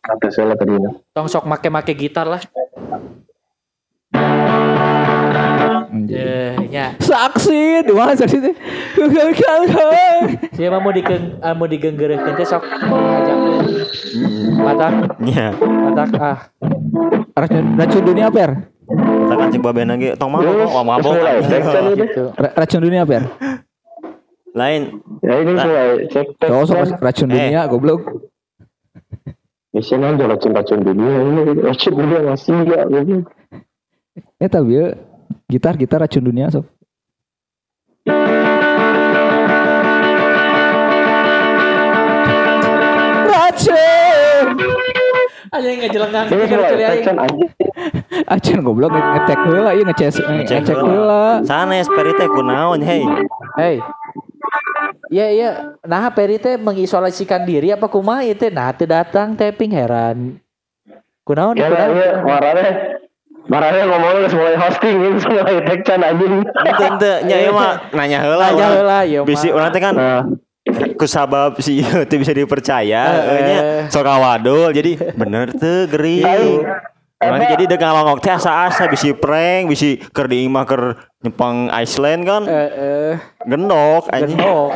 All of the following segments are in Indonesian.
Kata salah tadi. Tong sok make-make gitar lah. Eh, ya. Saksi, di mana saksi teh? Siapa mau digeng ah, mau digenggerekeun teh sok ajak Matak, Nya, matak ah. Racun, racun dunia per? kita kan cek baben lagi. Tong mabok. deh. Gitu. Ra- Racun dunia per? Lain. Ya ini mulai cek racun Eh. dunia, goblok. Biasanya aja racun-racun dunia ini racun dunia masih enggak gitu. Eh tapi ya, gitar gitar racun dunia sok. Racun, Aja cari cek kan aja. racun goblok nge- ngecek heula ieu ngecek ngecek heula. Sana esperi teh kunaon, hey. Hei. Iya iya, nah Peri teh mengisolasikan diri apa kumaha ieu teh? Nah teu datang teh ping heran. Kunaon Ya kunaon? ya marahnya marahnya ngomongnya harus mulai hosting ini mulai cek can anjing. Ente ente nya ieu mah nanya heula. Nanya heula, ieu Bisi urang teh kan Nah, kusabab si ieu teu bisa dipercaya Eh, eh, nya sok awadul jadi bener teu gering. Jadi dengan ngalongok teh asa-asa bisi prank, bisi keur di imah nyepang Iceland kan. Eh eh Gendok anjing. gendok.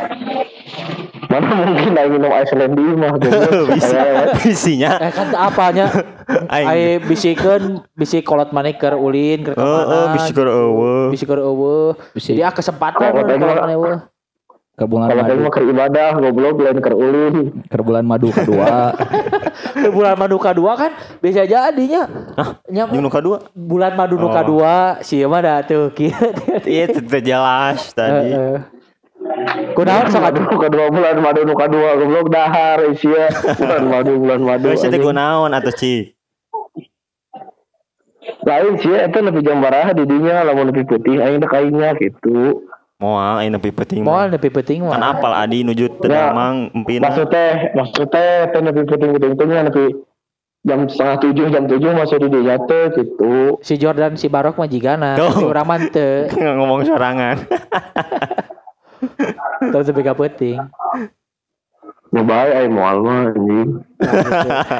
mana mungkin aing minum Iceland di mah bisa bisinya. Eh kan apanya? Aing. Ai bisikeun bisi kolot maneh keur ulin keur ka Heeh, mana. bisi keur eueuh. bisi keur eueuh. Jadi ah kesempatan Kolot aing kolot mah- maneh eueuh. Ke bulan Kalau madu, keur ibadah goblok lain keur ulin. ke bulan madu kedua. Ke bulan madu kedua kan bisa jadinya. Nya Jeung nu kadua. bulan madu nu Oh. kadua si mah da tuh kieu. Iya teu jelas tadi. Kunaon sok atuh? Kedua bulan madu nu kadua goblok dahar isia bulan madu bulan madu. Geus teh anjing. kunaon atuh ci? Lain sih eta nepi jambaraha di dinya lamun nepi putih aing teh kainnya gitu. Moal ini nepi penting. Moal nepi penting Kan apal adi nuju teu Ya. Maksud teh, maksud teh teh nepi puting-puting teh nya nepi jam setengah tujuh jam tujuh masih di dinya teh gitu. Si Jordan si Barok mah jigana. Si urang mah teu. ngomong sorangan. Teu ka penting. Ya bae aing moal mah anjing.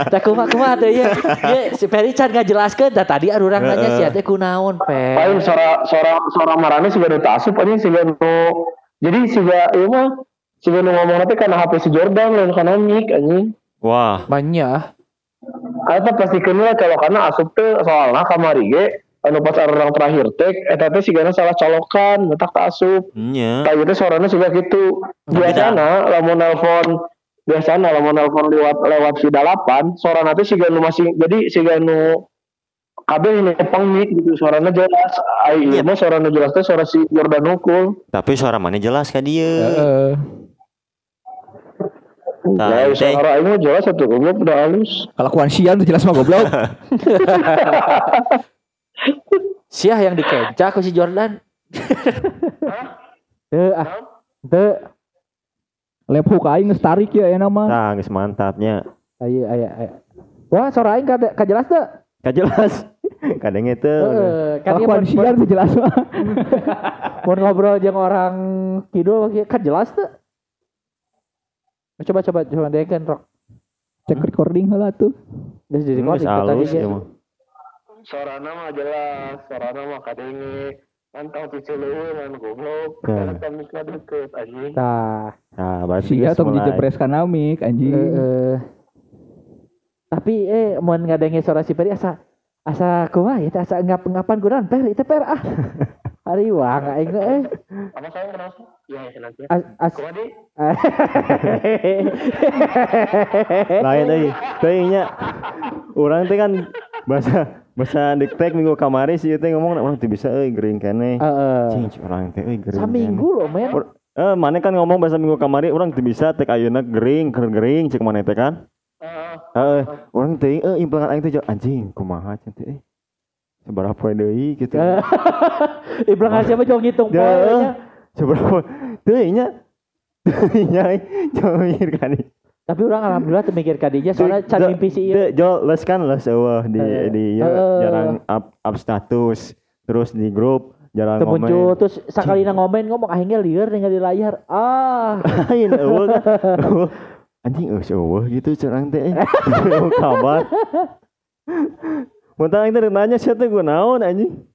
Tah kumaha kumaha teh ya. Ye si Peri can ngajelaskeun tah tadi urang nanya si teh kunaon Paling pe. suara suara suara marane siga nu tasup anjing siga nu jadi siga ieu mah siga nu ngomong teh kana HP si Jordan lain kana mic anjing. Wah, Banyak. Eta pastikeun lah kalau kana asup teh soalna kamari ge anu pas orang terakhir teh eta teh sigana salah colokan eta tak asup. nya. Kayak gitu suaranya juga gitu. Biasana lamun nelpon biasana lamun nelpon lewat lewat si dalapan suara nanti si nu masih jadi si nu kabeh ini pang mic gitu suaranya jelas ai Iya. mah suaranya jelas teh suara si Jordan Ukul Tapi suara mana jelas ka dieu. Heeh. Teh. suara aing mah jelas atuh goblok udah halus Kelakuan sian tuh jelas mah goblok. Siah yang dikencah ku si Jordan. Teu ah. Lep hook aing geus tarik ya enak mah. Tah, geus mantapnya. Ayo ayo ayo. Wah, suara aing kada ka jelas teu. Ka jelas. Kadang itu. Heeh, kan ieu sian tuh jelas mah. mun ngobrol jeung orang kidul kan jelas teu. Coba coba coba dekeun rok. Cek recording heula tuh. Geus di recording tadi ya mah. jelas suarana mah kadenge Antang cucu leuweung goblok. Nah. Karena kami deket anjing. Tah. Nah, berarti Sia tong mik anjing. Heeh. Tapi eh mun ngadenge suara si Peri asa asa kumaha ya asa ngap-ngapan kunaon per itu per ah. Ari wang aing eh. Apa saya kenapa? Iya, ya nanti. As, as? Lain euy. Teuing nya. Urang teh kan bahasa bahasa diktek minggu kamari sih teh ngomong urang teh bisa euy gering keneh. Heeh. Cing urang teh euy gering. Saminggu loh men. Eh, mana kan ngomong bahasa minggu kamari orang teu bisa tek ayeuna gering, keur gering cek mana teh kan. Heeh. Orang teuing eh implangan aing teh anjing kumaha cenah teh. Eh. Seberapa poe deui gitu. Iblang siapa jauh ngitung poinnya. Seberapa teuing nya. Teuing nya jangan mikir kan. Tapi orang alhamdulillah teu mikir kadinya soalnya can Jo- mimpi si ieu. teu, Jo les kan les eueuh di Eh, di ieu eh. jarang up up status. Terus di grup jarang Teu muncul komen. terus sakalina ngomen ngomong akhirnya lieur ningali layar. Ah. Lain eueuh kan. Anjing eueuh eueuh gitu cerang teh. eh. Kabar. Mun tah aing teh nanya sia teh kunaon anjing.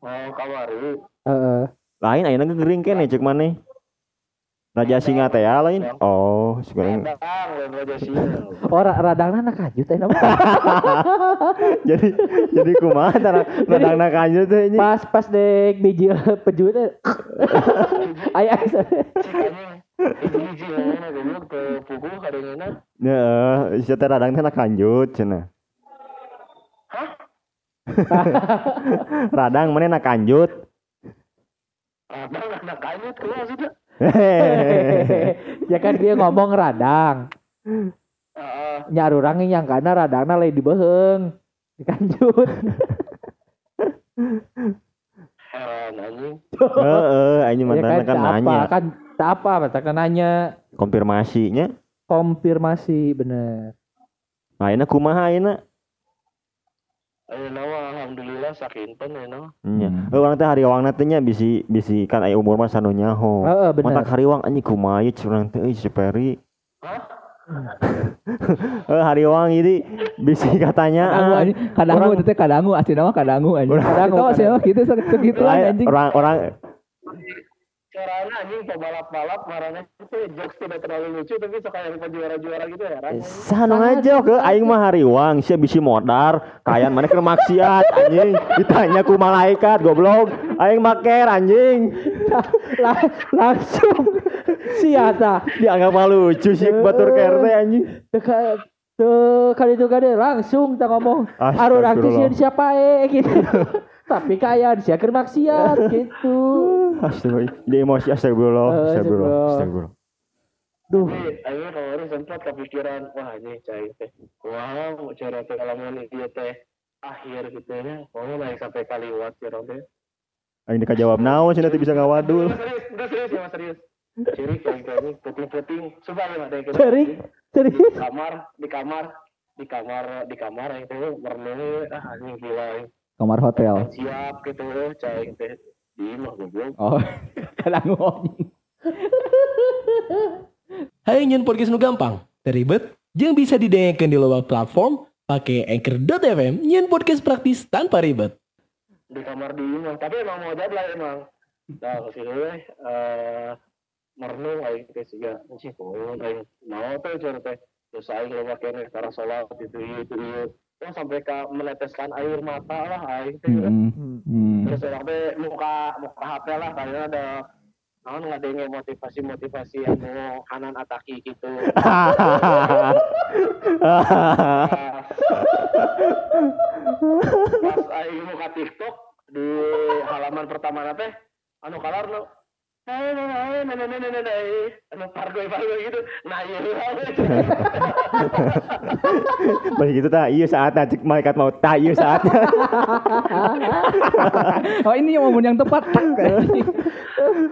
Oh, kamari. Heeh. Lain ayeuna gering kene cek maneh. Raja singa teh ya, lain. Oh, sekarang raja singa. Oh, ra- radangna nak kajut teh nama. jadi jadi kumaha tara radangna kanjut teh. Pas pas dek biji peju teh. Goblok ke pukul kadengena. Heeh, sia teh radang teh kanjut cenah. radang mana na kanjut. Radang anak kanyut kumaha maksudnya? ya kan dia ngomong radang. Heeh. Nyar urang yang kana radangna lain dibeheung. Dikanjut. Heran anjing. Heeh, anjing ya mantan kan tak apa nanya kan tak apa matak nanya konfirmasinya. konfirmasi bener. Ayeuna kumaha ayeuna? Nama alhamdulillah sakinten ya nama. Nya. Hmm. Orang teh hariwang teh nya bisi bisi kan aya umur mah sanu nyaho. Heeh bener. Matak hariwang anjing kumaha ieu curang teh euy si Peri. Hah? Eh hariwang ini bisi Kadangu katanya anjing, kadangu itu teh kadangu asli nama kadangu anjing. Kadangu, sih kadangu. gitu segituan anjing. orang orang Caranya anjing pebalap-balap marahnya itu jokes tidak terlalu lucu tapi suka yang juara-juara gitu ya. Ran. Sanu aja ke aing mah hariwang sia bisi modar kayan mana keur maksiat anjing. Ditanya ku malaikat goblok. Aing maker anjing. Langsung. Siata dianggap mah lucu sih batur kerte anjing. Teka tuh kali itu kade langsung tak ngomong. Astagfirullah. aru artis sieun siapa eh gitu tapi kaya keur maksiat gitu astagfirullah di emosi astagfirullah Eh, astagfirullah astagfirullah. duh akhirnya kemarin sempat kepikiran wah ini cai teh. Wah mau cara teh kalau mau dia teh akhir gitu ya. Mau naik sampai kaliwat ya teh. aing dikajawab naon cenah teh bisa ngawadul Enggak serius, enggak serius ya mas serius. Ciri kayak kayak ini puting-puting. Coba ya ada yang Ciri? di kamar, di kamar, di kamar, di kamar yang itu bernyanyi ah anjing gila. Kamar hotel. Siap gitu cai teh. Di mah goblok. Oh, kadangu anjing. Hai nyen podcast nu gampang, teribet, jeung bisa didengarkan di loba platform pakai anchor.fm nyen podcast praktis tanpa ribet. di kamar di imah tapi emang mau jadi lah emang nah ke sini weh eh merenung aing teh siga anjing kumaha aing mau teh cenah teh terus aing loba kene karena sholat itu ieu itu ieu ya sampai ka meneteskan air mata lah aing teh Hmm. Hmm. terus orang teh muka muka HP lah kayaknya ada naon ngadenge motivasi motivasi anu Hanan Ataki gitu pas aing muka TikTok di halaman pertama teh anu kalar lo Pargoy pargoy gitu, nah iya, Bagi gitu tah iya saatnya. Cek malaikat mau tah iya saatnya. Oh ini yang momen yang tepat. Tak,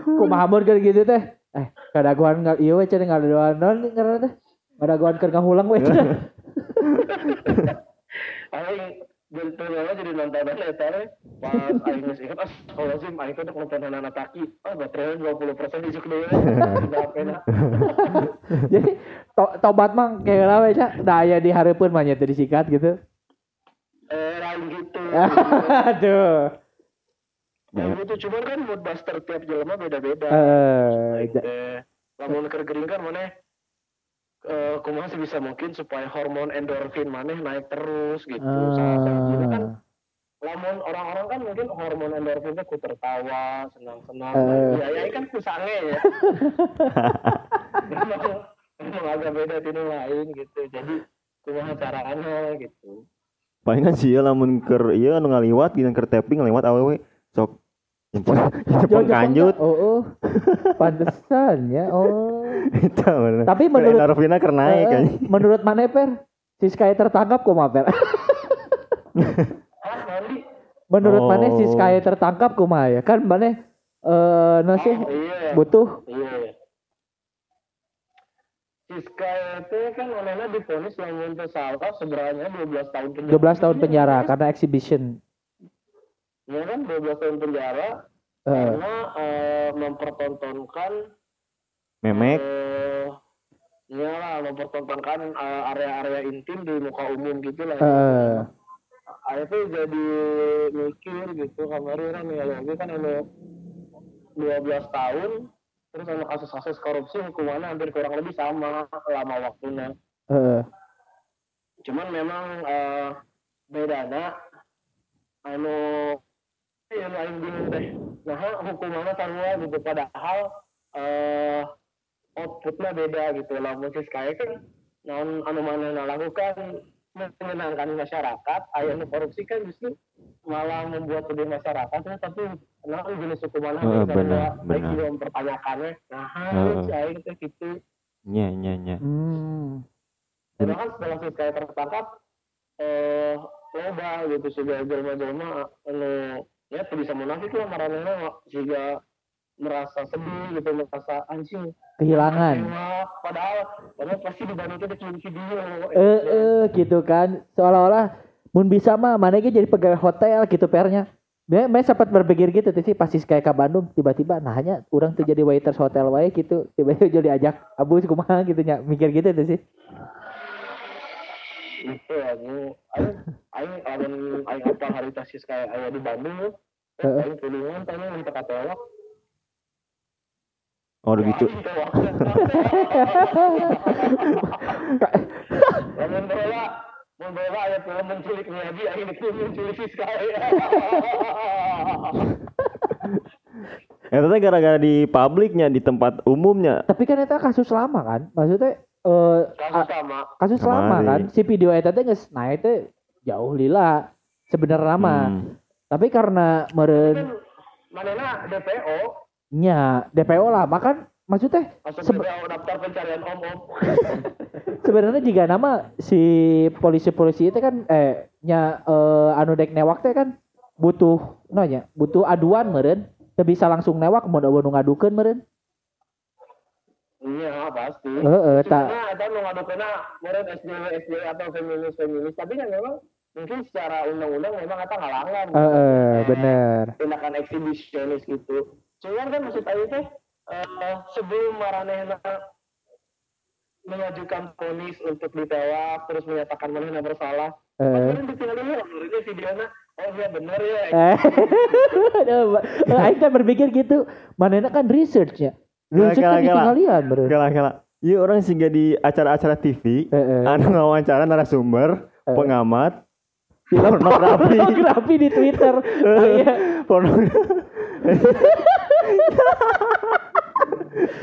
kumaha mun keur gitu teh? Eh kadaguan nggak iya we cenah ngadaguan non karena teh. Ngadaguan keur ngahulang we cenah aing ternyata jadi nontonan eta teh pas aing geus inget ah kalau sih aing teh nonton Hanan Ataki ah baterai 20% dijuk deui udah pena jadi to- tobat mah kayak lah cenah daya dihareupeun mah nya teh disikat gitu. Eh lain gitu. Aduh. Ya gitu cuman kan mood buster tiap jelema beda-beda. eh eh, lamun keur gering kan maneh eh kumaha sih bisa mungkin supaya hormon endorfin maneh naik terus gitu. Salah satunya kan Ah. lamun orang-orang kan mungkin hormon endorfin itu ku tertawa, senang-senang. Eh. Ya ya kan ku sange ya. Memang memang agak beda tinu lain gitu. Jadi kumaha caranya gitu. palingan sih ya lamun keur ieu anu ngaliwat gina keur tapping ngaliwat awewe sok Jempol kanjut. Oh, oh. Pantesan ya. Oh. Itu bener. Tapi menurut- endorfina keur naik Eh, kayaknya. menurut mana Per? Si Sky tertangkap kok Per? menurut Oh. mana si Sky tertangkap kumaha ya? Kan mana eh no sih oh, iya butuh iya Siska itu kan olehnya diponis lamun teu salah sebenarnya 12 tahun penjara 12 tahun penjara karena exhibition. Ya kan 12 tahun penjara Eh, karena eh, mempertontonkan Memek. eh ya lah mempertontonkan eh, area-area intim di muka umum gitu lah. Eh, Saya tuh jadi mikir gitu kemarin ya lagi kan ada 12 tahun terus sama kasus-kasus korupsi hukumannya hampir kurang lebih sama lama waktunya. Eh, cuman memang eh bedana anu ya lain bingung deh nah hukumannya sama gitu padahal eh outputnya beda gitu lah musik kayak kan non anu mana lakukan menyenangkan masyarakat ayah nu korupsi kan justru malah membuat sedih masyarakat ya, tapi kenapa jenis hukuman Heeh, yang benar, baik benar. juga mempertanyakannya nah Heeh. si aing teh gitu Nya nya nya. hmm. karena kan setelah si kayak tertangkap eh loba gitu sudah jelma-jelma anu ya bisa munafik lah marahnya juga merasa sedih gitu merasa anjing kehilangan. padahal padahal pasti dibandingkan dengan video Eh, eh, gitu kan. Seolah-olah mun bisa mah mana ge jadi pegawai hotel gitu pernya. Dia saya sempat berpikir gitu sih pasti kayak ke Bandung tiba-tiba nah hanya orang tuh jadi waiters hotel wae gitu tiba-tiba jadi ajak abu kumaha gitu nya mikir gitu tuh sih itu aku aing aing aing aing apa hari tasis kayak ayah di Bandung ya Heeh. aing kulingan tanya minta katolak Oh begitu. Lamun bola, mun bola aya film menculik Miyagi, aing itu menculik Siskay. Ya gara-gara di publiknya di tempat umumnya. tapi kan itu kasus lama kan maksudnya eh sama. kasus lama kan si video eta teh geus nah itu jauh lila sebenarnya mah Hmm. tapi karena meren Kan manena DPO, nya DPO lama kan maksudnya masuk Sebe- DPO daftar pencarian om-om. sebenarnya jika nama si polisi-polisi itu kan eh nya eh, anu dek newak teh kan butuh nanya butuh aduan meren teu bisa langsung newak mau ngadukeun meren Iya, pasti. heeh tak Sebenarnya ada nu ngadukena meureun SJW SJW atau feminis feminis, tapi kan memang mungkin secara undang-undang memang kata ngalangan. heeh bener tindakan eksibisionis gitu. Cuman kan maksud Ayu teh eh, sebelum Maranehna mengajukan ponis untuk ditewak terus menyatakan Maranehna bersalah. eh Kemudian ditinggal dulu menurutnya videonya oh iya bener ya. eh kan berpikir gitu manena kan researchnya kan gala. ditinggalian meren Gala-gala. Iya orang singgah di acara-acara TV, Heeh. anu ngawancara narasumber, Eh. pengamat, film Pornografi. pornografi di Twitter Oh, iya. pornografi.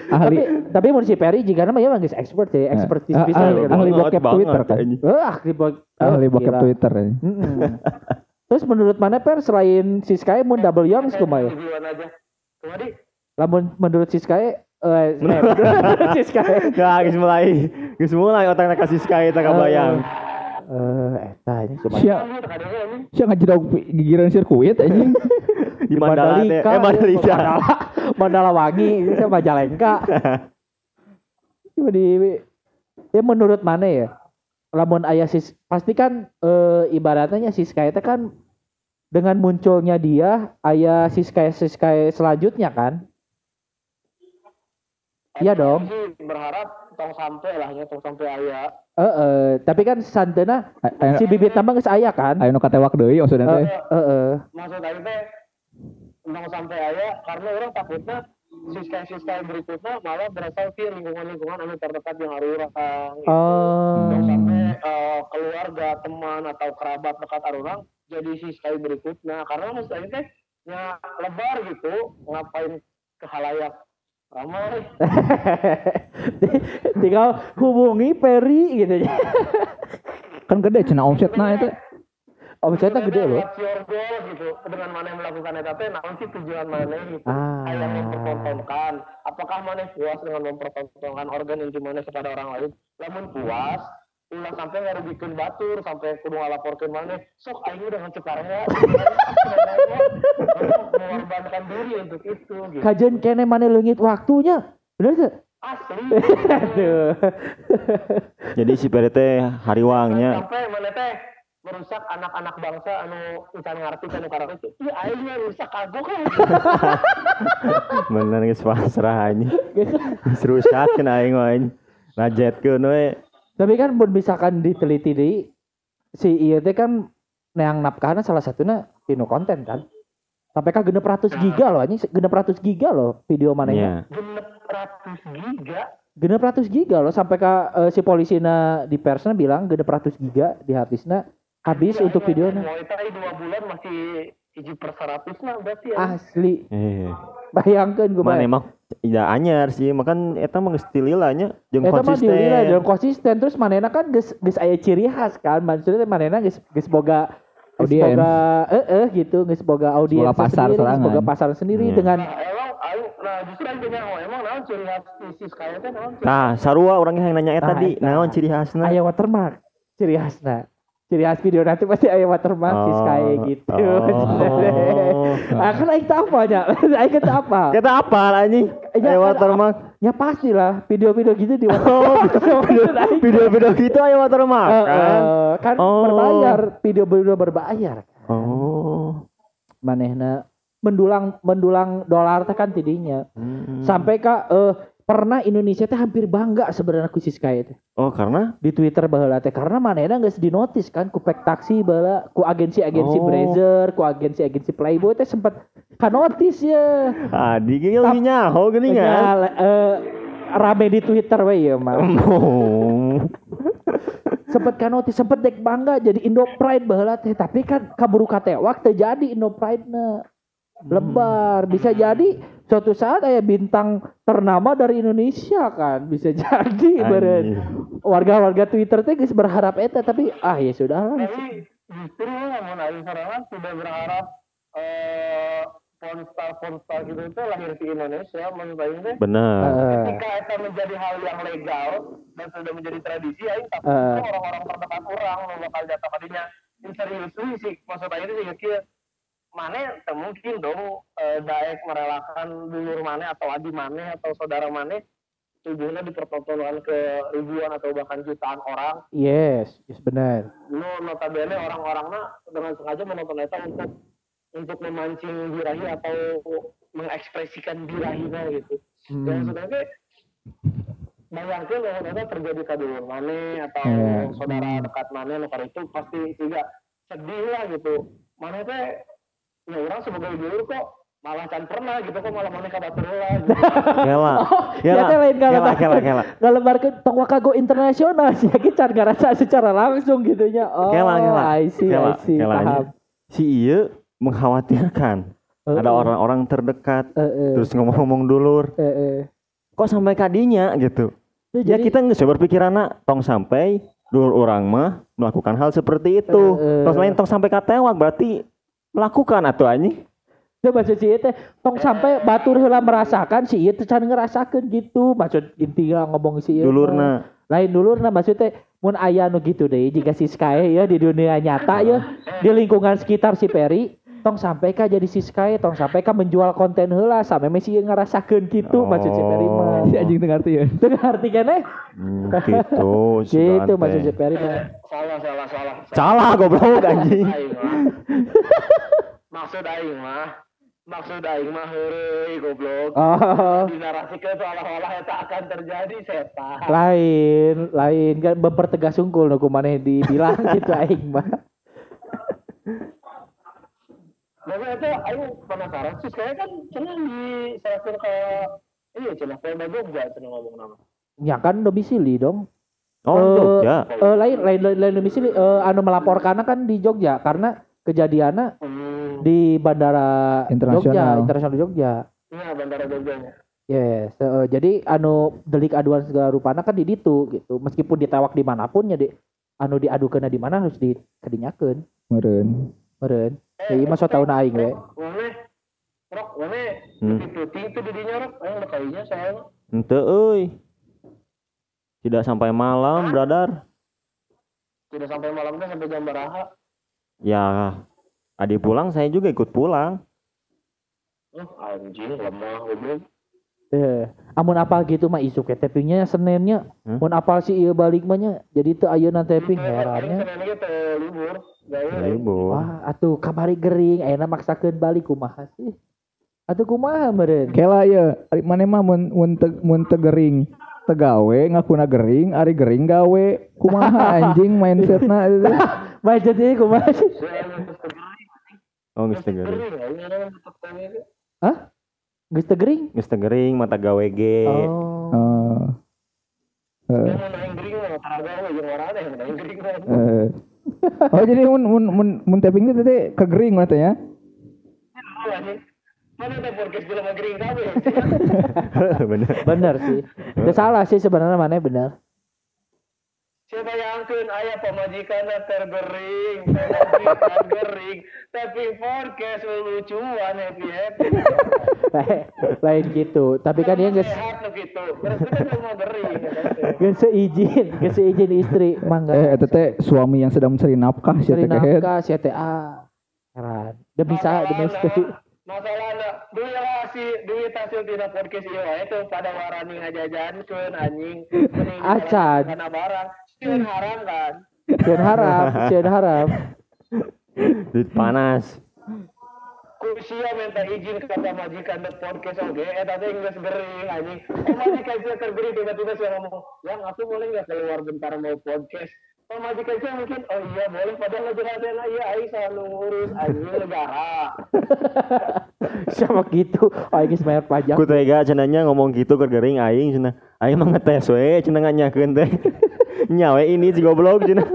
tapi ahli tapi mun si Perry jika nama ya manggis expert ya expert di Ah, bisa ahli, gitu. ahli bokep Twitter kan. Eh, ahli bok- ahli oh, bokep gila. Twitter ya. Terus menurut mana per selain si Sky mun double youngs kumaha? Videoan aja. Kemari Lamun menurut si Sky eh, eh menurut si Sky Gak, geus mulai, geus mulai otaknya kasih sky eta kabayang. eh eta ini cuma Sia kadangnya ini sia ngajedog gigiran sirkuit anjing. Di Mandala teh, eh Mandalika. Mandala, Mandala Wangi itu Majalengka. Cuma di ya menurut mana ya? Lamun ayah sis pasti kan eh, ibaratnya si Sky itu kan dengan munculnya dia ayah si Sky si Sky selanjutnya kan? Iya dong. sih berharap tong sampai lah ya tong sampai aya. Eh, eh, tapi kan santena Aya si bibit tambah geus aya kan? aya nu katewak deui maksudnya Eh, teh. eh, eh. Maksud teh tong sampai aya karena orang takutnya siskai-siskai berikutnya malah berasal di lingkungan-lingkungan anu terdekat yang arurang gitu. Oh. Jangan sampai eh, keluarga, teman atau kerabat dekat arurang jadi siskai berikutnya karena maksud teh nya lebar gitu ngapain ke halayak ramai tinggal hubungi Perry gitu. Kan gede cenah omsetna itu. omsetnya gede loh. Your goal gitu. Dengan mana yang melakukan eta teh naon sih tujuan mana gitu. Ah. kayak mempertontonkan. Apakah mana puas dengan mempertontonkan organ intim mana kepada orang lain? Lamun puas ulah sampai ngarugikeun batur sampai kudu ngalaporkeun mana sok aing udah ngecekarnya mengorbankan diri untuk itu gitu Kajen kene mana leungit waktunya. Bener gak? asli Aduh. Jadi si teh hariwangnya. sampai mana teh merusak anak-anak bangsa anu encan ngarti kan karena itu iya aing rusak kagok kan Bener geus pasrah anjing. Geus rusak aing anjing. Najetkeun we. Tapi kan mun misalkan diteliti di si ieu teh kan yang napkahna salah satunya tinu konten kan. Sampai kan genep ratus giga loh anjing, genep ratus giga loh video manehnya. Nya. genep ratus giga Genep ratus giga loh sampai ka eh, si polisina di persnya bilang genep ratus giga di harddiskna habis untuk videonya. Mau itu aja dua bulan masih hiji per seratus lah berarti ya. Asli. Eh, Bayangkeun gue mana emang tidak anyar sih, makan eta mah geus tililanya jeung Eta mah konsisten. dan konsisten terus manena kan geus geus aya ciri khas kan. Maksudnya manena geus geus boga Audiens. boga eh eh gitu geus boga audiens Boga pasar sendiri, boga pasar sendiri dengan Nah, emang nah justru aing tanya emang naon ciri khas isis kayak teh naon? Nah, sarua orangnya yang nanya eta Nah, di, eta. naon ciri khasna? aya watermark ciri khasna. Ciri khas video nanti pasti aya watermark sis kayak gitu. Oh. ah kan aing teu apa nya. Aing teu apa. Kita apa anjing? Ya, Aya kan watermark. Ya pasti lah video-video gitu di watermark. Aing- Video-video gitu aya watermark Eh, kan? eh, kan Oh. berbayar, video-video berbayar. Oh. manehna mendulang mendulang dolar teh kan tidinya Hmm. sampai ka eh, pernah Indonesia teh hampir bangga sebenarnya ku Siska teh Oh, karena di Twitter baheula teh karena manehna geus dinotis kan ku pek taksi baheula ku agensi-agensi Oh. Brazer ku agensi-agensi Playboy teh sempat kanotis ya Adi ge leuwih nyaho geuning kan. Ya, eh, rame di Twitter we ya mah Oh. sempet kanotis sempet dek bangga jadi Indo Pride baheula teh tapi kan kaburu katewak teh jadi Indo Pride na lebar. Bisa jadi suatu saat aya bintang ternama dari Indonesia kan. Bisa jadi beren. Warga-warga Twitter teh geus berharap eta tapi ah ya sudah lah. Tapi justru namun aing sorangan tidak berharap eh pornstar pornstar gitu itu lahir di Indonesia menurut aing teh. Bener. Eh, ketika itu menjadi hal yang legal dan sudah menjadi tradisi aing tapi Eh. orang-orang terdekat orang bakal jatuh kadinya in seriously sih maksud aing teh kieu mana mungkin dong eh, daek merelakan dulur mana atau adi mana atau saudara mana tubuhnya dipertontonkan ke ribuan atau bahkan jutaan orang yes yes benar lu notabene orang-orangnya dengan sengaja menonton itu untuk untuk memancing birahi atau mengekspresikan birahinya gitu. Hmm. Dan sebenarnya bayangkan bahwa itu terjadi ke dulur mana atau Iya. saudara dekat mana nu itu pasti juga sedih lah gitu. Mana teh ya orang sebagai dulur kok malah can pernah gitu kok malah mana kabar lah gitu. Kela. ya teh lain Kela, kalau kela, kela. ngalebarkeun tong wakago internasional sih ya can ngarasa secara langsung gitu nya oh Kela, kela. I see Kela, I see paham Si Ieu mengkhawatirkan Eh, ada eh. orang-orang terdekat Eh, eh, terus ngomong-ngomong dulur eh, eh. kok sampai kadinya gitu ya jadi- kita nggak berpikiran tong sampai dulur orang mah melakukan hal seperti itu Eh, eh. terus lain tong sampai katewak berarti melakukan atau anjing Itu maksud si teh tong sampai batur heula merasakan si ieu teh can ngerasakeun gitu. Maksud intinya ngomong si ieu. dulurna Lain dulurna maksud teh mun aya nu gitu deh jika si Sky ya di dunia nyata ya di lingkungan sekitar si Peri tong sampai ka jadi si Sky tong sampai ka menjual konten heula sampai mesi ngerasakeun gitu maksud si Peri mah. Si anjing teu ngarti ya. Teu ngarti keneh. Hmm, gitu si Gitu Dante. maksud si Peri mah. salah salah salah. salah goblok anjing Aing mah. Maksud aing mah maksud aing mah heureuy goblok. Oh. dinarasikan seolah-olah itu akan terjadi setan. lain lain kan mempertegas unggul nu kumaneh dibilang gitu aing mah Tapi itu aing penasaran sih kayak kan cenah di satu ke iya cenah Polda Jogja cenah ngomong nama. ya kan domisili dong oh Eh, Jogja eh, lain lain lain, lain domisili eh, anu melaporkan kan di Jogja karena kejadiannya Hmm. di bandara Internasional. Jogja internasional Jogja Iya bandara Jogjanya. yes eh, jadi anu delik aduan segala rupana kan di ditu gitu meskipun ditewak di mana pun ya di anu diadukeun di mana harus dikadinyakeun Meren. Meren. Ya iya mah so tahun aing we. Mana? Rok? Hmm. Putih itu di dinya rok. Ayo kayaknya saya. Ente euy. Tidak sampai malam, brother. Tidak sampai malamnya sampai jam beraha. Ya, adik pulang saya juga ikut pulang. Oh, anjing lemah goblok. Eh, amun apal gitu mah isu ke tappingnya Seninnya. Hmm? Mun apal sih ieu balik mah nya. Jadi teu ayeuna tapping herannya. Libur. Libur. Wah, atuh kamari gering, ayeuna maksakeun balik kumaha sih? Atuh kumaha meureun? Kela ya, ari mana mah mun mun te, mun teu gering tegawe ngakuna gering, ari gering gawe. Kumaha anjing mindsetna itu. Bae jadi kumaha sih? Oh, geus teu gering. Hah? Geus teu gering? Geus gering, mata gawe ge. Oh. Eh, eh. Oh jadi mun mun mun mun tapping itu teh kegering mah teh ya. Mana ada podcast film gering kabe? Bener. Bener sih. Teu salah sih sebenarnya mana bener. Siapa yang angkeun aya pamajikan tergering, pamajikan gering, tapi podcast lucuan happy happy. Lain gitu. Tapi kan dia geus sehat lo gitu. Terus kita mau gering. geus seizin, geus seizin istri mangga. Eh eta teh suami yang sedang mencari nafkah sia Cari teh kehet. nafkah CTA. Heran. Demi sa demi istri. Masalahnya duit hasil duit hasil tidak podcast ieu wae tuh pada warani ngajajankeun anjing. Acan. Karena barang sieun haram kan. Sieun harap, sieun harap. Duit panas. Ku sia minta izin ke pamajikan the podcast oge eta teh geus gering anjing. Pamajikan sia tergering tiba-tiba sia ngomong, "Yang aku boleh nggak keluar bentar mau podcast?" Pamajikan sia mungkin, "Oh iya boleh padahal jelasnya iya aing selalu ngurus anjing negara." Sama gitu. Oh, geus bayar pajak. Ku tega cenanya ngomong gitu ke gering aing cenah. Aing mah ngetes we cenah nganyakeun teh. Nyawe ini si goblok cenah.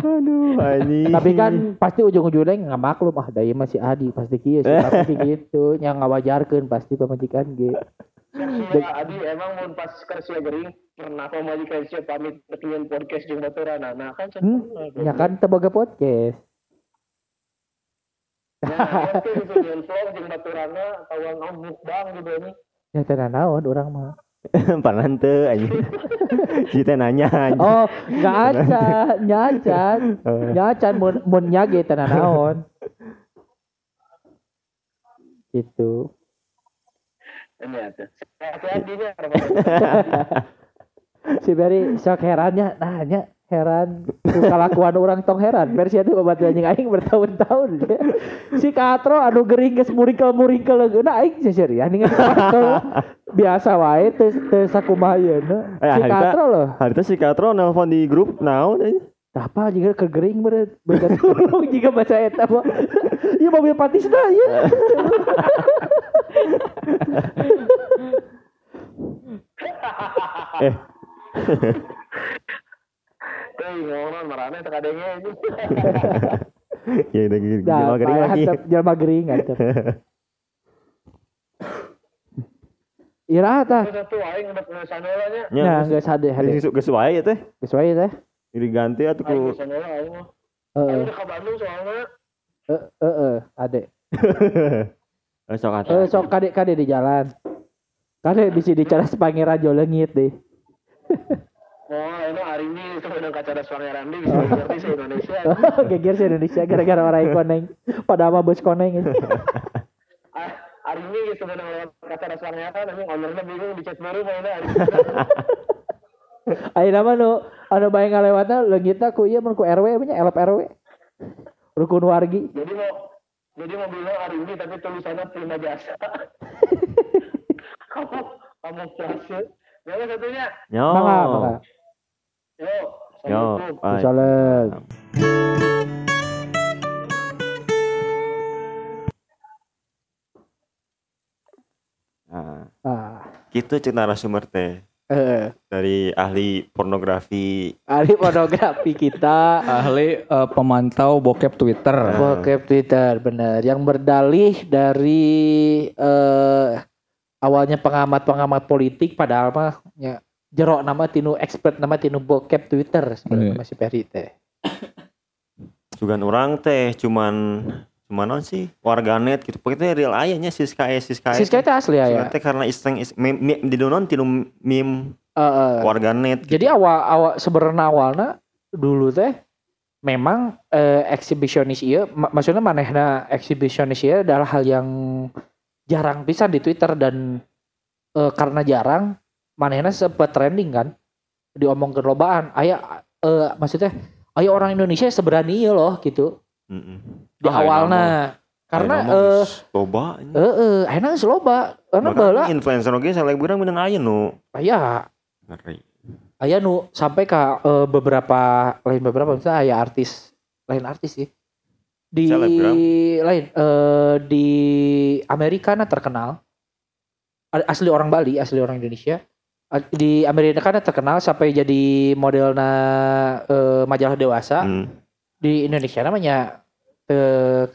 Aduh, anjing. Tapi kan pasti ujung-ujungnya nggak maklum ah daya masih Adi pasti kieu sih tapi gitu yang ngawajarkeun pasti pemajikan ge. Sia Adi emang mun pas kerja gering pernah pamajikan sia pamit bikin podcast jeung baturana. Nah kan. Hmm, ya kan teboga podcast. Nah, itu bikin vlog jeung baturana tawang mukbang gitu nih. Ya tenan naon orang mah. Panan teu anjing. Si teh nanya anjing. Oh, nggak acan, nyacan, nyacan mun mun nyage tenan naon. Gitu. Si Beri sok herannya, nanya heran. Ku kalakuan orang tong heran. Versi itu obat anjing aing bertahun-tahun. Si katro anu gering geus muringkel-muringkel geuna aing seserian ningali katro. Biasa wae teu teu sakumaha yeuna Eh, si katro loh. Harita si Katro nelpon di grup naon anjing. apa jika kegering beureut berkat tulung jika baca eta mah ieu mobil patisna ieu. Eh, Teh ngomong marane teh kadenge anjing. ya udah gitu. Dah, Jelma gering lagi. jelma gering hantep. Ira tah. Satu aing punya sanolanya. Nya, Nah, geus- geus hade hade. geus geus wae ya teh. Geus wae teh. Diganti atuh ku sanola aing mah. Heeh. Bandung soalnya. Heeh, heeh, ade. Eh, sok atuh. Eh sok kade kade di jalan. Kade di sini cara pangeran jolengit deh. Oh, ini hari ini itu udah kacara Pangeran di bisa ngerti se Indonesia. Geger se Indonesia gara-gara orang koneng. Pada mah bos koneng. Ah, hari ini udah lewat kacara Pangeran anjing ownernya bingung di chat baru mainnya hari Ayo nama nu anu bae ngalewatna leungitna ku ieu mun ku RW nya elep RW. Rukun wargi. Jadi mau jadi mau bilang hari ini tapi tulisannya terima jasa. kamu kamu flase. Yang satunya, Nyo. Mangga, mangga. Yo, Yo. Salam. Nah, Ah, gitu cek narasumber teh. Eh, dari ahli pornografi. Ahli pornografi kita. Ahli eh, pemantau bokep Twitter. bokep Twitter bener. Yang berdalih dari eh awalnya pengamat-pengamat politik padahal mah ya jero nama tinu expert nama tinu bokep Twitter sebenarnya Iya. masih Peri teh. Sugan orang teh cuman cuman non sih warganet gitu. Pokoknya real ayahnya Siska Siska. Siska itu asli ya. Sugan teh karena iseng di donon tinu meme Eh, eh. warganet. Jadi awal awal sebenarnya awalnya dulu teh memang eh, eksibisionis iya mak- maksudnya manehna eksibisionis iya adalah hal yang jarang bisa di Twitter dan eh, karena jarang manehna sempat trending kan? Diomong ke lobaan aya eh, maksudnya ayo orang Indonesia seberani iya loh gitu. Mm-mm. di Ah, awalnya karena eh loba. eh eh ayeuna geus loba. Karena bala influencer oge selebgram bener aya nu. Aya. Ngeri. Aya nu sampai ke eh, beberapa lain beberapa misalnya aya artis lain artis sih. Di Selebgram. lain eh, di Amerika nah terkenal asli orang Bali asli orang Indonesia di Amerika nah terkenal sampai jadi modelna eh, majalah dewasa Hmm. di Indonesia namanya eh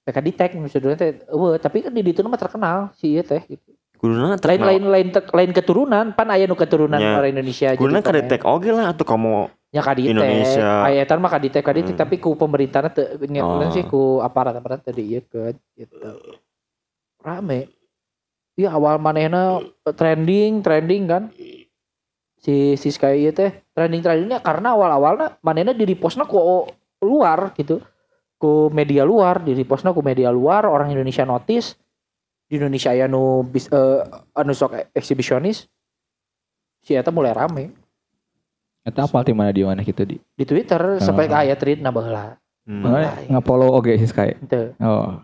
TK Ditek maksudnya teh eueuh, tapi kan di ditu mah terkenal si ieu teh gitu. Kuduna lain terkenal. lain lain lain keturunan pan aya nu keturunan Ya. orang Indonesia Kuduna jadi kadetek oge lah atau kamu Ya kaditek. Indonesia. Aya eta mah kaditek kaditek Hmm. tapi ku pemerintahna teu Oh. sih ku aparat-aparat teu dieukeun gitu. Rame. Iya awal manehna eh, trending trending kan. Si si Sky ieu teh trending trendingnya karena awal-awalnya manehna di repostna ku luar gitu. Ku media luar, di repostna ku media luar, orang Indonesia notice. Di Indonesia aya nu bis, eh, anu sok eksibisionis. Si eta mulai rame Eta apa di mana di mana gitu di. di Twitter sampai ke Oh. aya tweet na baheula. Hmm. Mana nge-follow oge si Sky. Oh.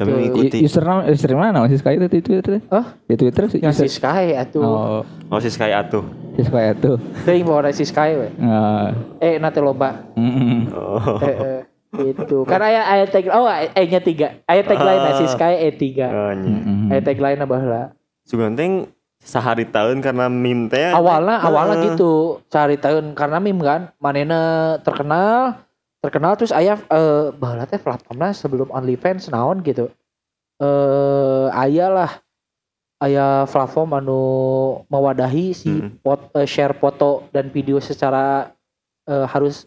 Tapi mengikuti. Username username mana si Sky itu di Twitter? Hah? Di Twitter sih. Yang si user- Sky atuh. Oh, Oh si Sky atuh. si Sky itu. Teuing bawa si Sky we. Nah, Eh nanti loba. mm, Oh. Eh, eh, gitu. Karena aya aya tag oh E-nya 3. Aya tagline na si Sky E3. Oh, nya. mm, Aya tagline na baheula. Sugan teh sehari tahun karena meme teh. Awalnya awalnya Heeh. gitu. Cari tahun karena meme kan. Manena terkenal terkenal terus aya eh baheula teh platformna sebelum OnlyFans naon gitu. Eh aya lah aya platform anu mewadahi si Hmm. pot, eh, share foto dan video secara eh, harus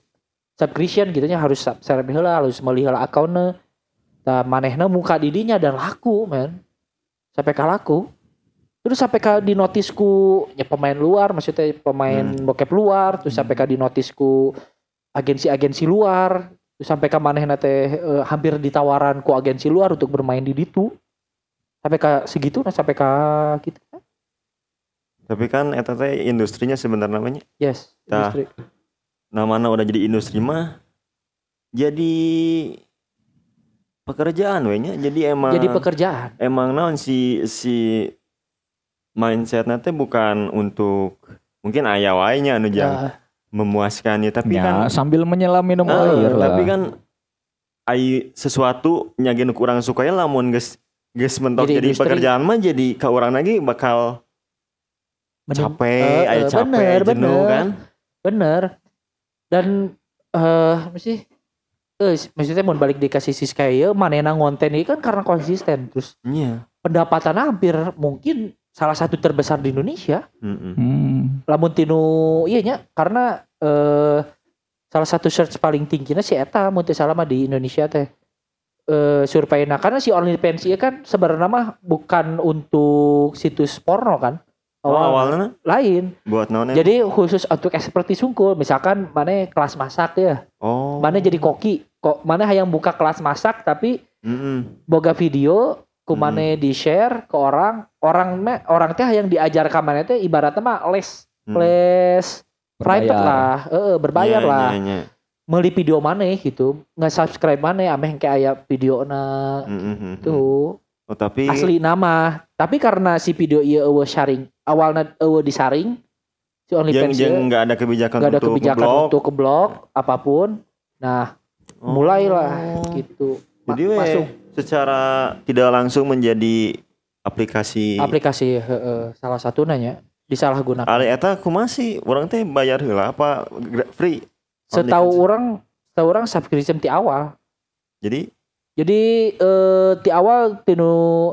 subscription gitu nya harus subscribe heula harus meuli heula akunna tah manehna muka didinya dan laku men. Sampai ka laku. Terus sampai ka di notisku ya pemain luar maksudnya pemain bokep luar terus sampai ka di notisku agensi-agensi luar sampai ka manehna teh eh, hampir ditawaran ku agensi luar untuk bermain di ditu sampai ka segitu nah sampai ka gitu Tapi kan eta teh industrinya sebenarnya namanya. yes Tah. industri. Namanya udah jadi industri mah jadi pekerjaan we nya. Jadi emang jadi pekerjaan emang naon si si mindsetnya teh bukan untuk mungkin aya wae nya anu jang Ya, memuaskan ya tapi ya, kan sambil menyelam minum eh, air lah. tapi kan ai sesuatu nyagin kurang suka ya lamun geus geus mentok Jadi jadi, industri. pekerjaan mah jadi ka urang lagi bakal Bener. capek Eh, aya eh, capek bener, jenuh bener. kan bener dan eh apa sih eh maksudnya mau balik dikasih si Sky ya manena ngonten ini kan karena konsisten terus iya pendapatan hampir mungkin salah satu terbesar di Indonesia Mm-mm. Hmm. lamun tinu iya nya karena eh salah satu search paling tingginya si eta mun mah di Indonesia teh eh surveinya karena si OnlyFans ieu kan sebenarnya mah bukan untuk situs porno kan oh, awalnya lain buat naon jadi khusus untuk seperti sungkul misalkan mana kelas masak ya oh mana jadi koki kok mana yang buka kelas masak tapi Mm-mm. boga video ku Hmm. mana di share ke orang orang mah orang teh yang diajar ka mana teh ibaratnya mah les Hmm. les private Berbayar. lah Heeh, berbayar Iya, lah iya, iya. meuli video mana gitu nggak subscribe mana ameh kayak aya video na Mm-mm. tuh oh tapi asli nama tapi karena si video iya eueuh sharing awalnya eueuh disaring si yang OnlyFans yang nggak ada kebijakan nggak ada untuk kebijakan ngeblok. untuk ke blog apa pun nah Oh. mulailah gitu Jadi masuk secara tidak langsung menjadi aplikasi aplikasi heeh, salah satu nanya disalahgunakan. Ali eta kumaha sih? Orang teh bayar heula apa free? Setahu orang setahu orang subscription di awal. Jadi? Jadi eh, di awal tinu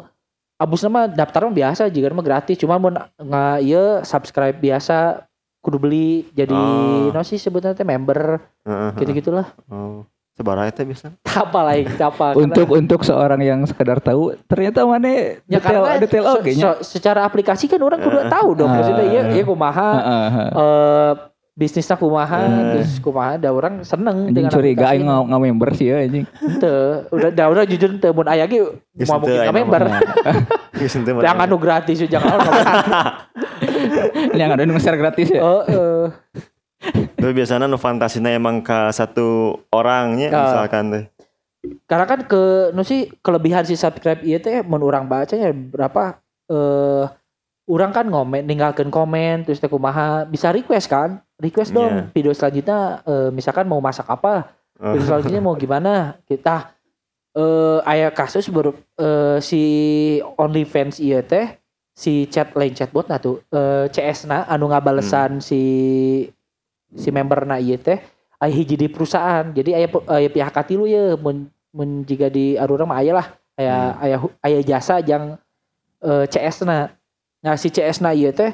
abus nama daftar biasa juga mah gratis. Cuma mau nggak iya subscribe biasa kudu beli. Jadi Oh. no sih sebutnya teh member. Heeh, gitu gitulah Oh. Sebarang itu bisa. apa lain apa Untuk untuk seorang yang sekedar tahu, ternyata mana ya detail karena detail se- oke nya. se- secara aplikasi kan orang kudu tahu dong maksudnya iya iya kumaha Heeh, heeh. eh bisnisnya kumaha Hmm. terus kumaha da orang seneng Anjing curiga aing nggak nggak member sih ya anjing. Henteu. udah da udah jujur teu mun aya ge mau mungkin aya member jangan nu gratis jangan Yang ada dengan share gratis ya. Heeh. Tapi biasanya nu fantasina emang ke satu orangnya Ah. misalkan teh. karena kan ke nu sih kelebihan si subscribe ieu teh mun urang baca ya berapa eh orang kan ngomen ninggalkan komen terus teh kumaha bisa request kan request dong Iya. video selanjutnya eh, misalkan mau masak apa Oh. video selanjutnya mau gimana kita eh aya kasus baru eh, si OnlyFans ieu teh si chat lain chatbot nah tuh eh, CS na anu ngabalesan si si member na ieu teh aya hiji di perusahaan. Jadi aya pe- aya pihak katilu ya mun mun jika di arurang mah aya lah. Aya aya hu- aya jasa yang eh, CS na. Nah si CS na ieu teh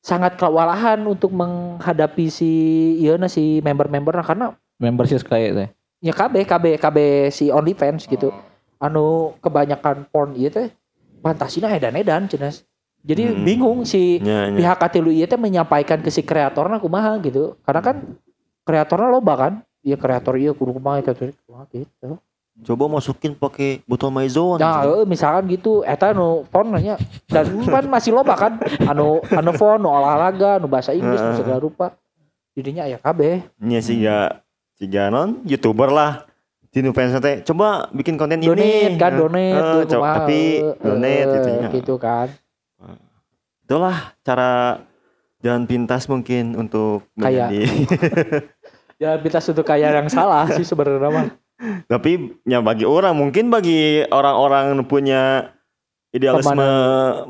sangat kewalahan untuk menghadapi si ieu na si member-member na karena Membership kayak teh. ya KB KB KB si OnlyFans gitu. Anu kebanyakan porn ieu teh fantasina edan-edan cenas jadi Hmm. bingung si Nya, nya. pihak katilu ieu teh menyampaikan ke si kreatorna kumaha gitu karena kan kreatorna loba kan ya kreator ieu kudu kumaha kreator kumaha gitu Coba masukin pakai botol maizon. nah eueuh, misalkan gitu eta nu porn nya dan kan masih loba kan anu anu porn nu olahraga nu bahasa Inggris Heeh. segala rupa jadinya aya kabeh Nya siga siga non YouTuber lah. Di fans teh coba bikin konten donate ini. kan Eh, donate eh, tuh, tapi eh, donate gitu ya. gitu kan Itulah cara jalan pintas mungkin untuk Kayak- menjadi ya kita untuk kaya yang salah sih sebenarnya mah. Tapi ya bagi orang mungkin bagi orang-orang punya idealisme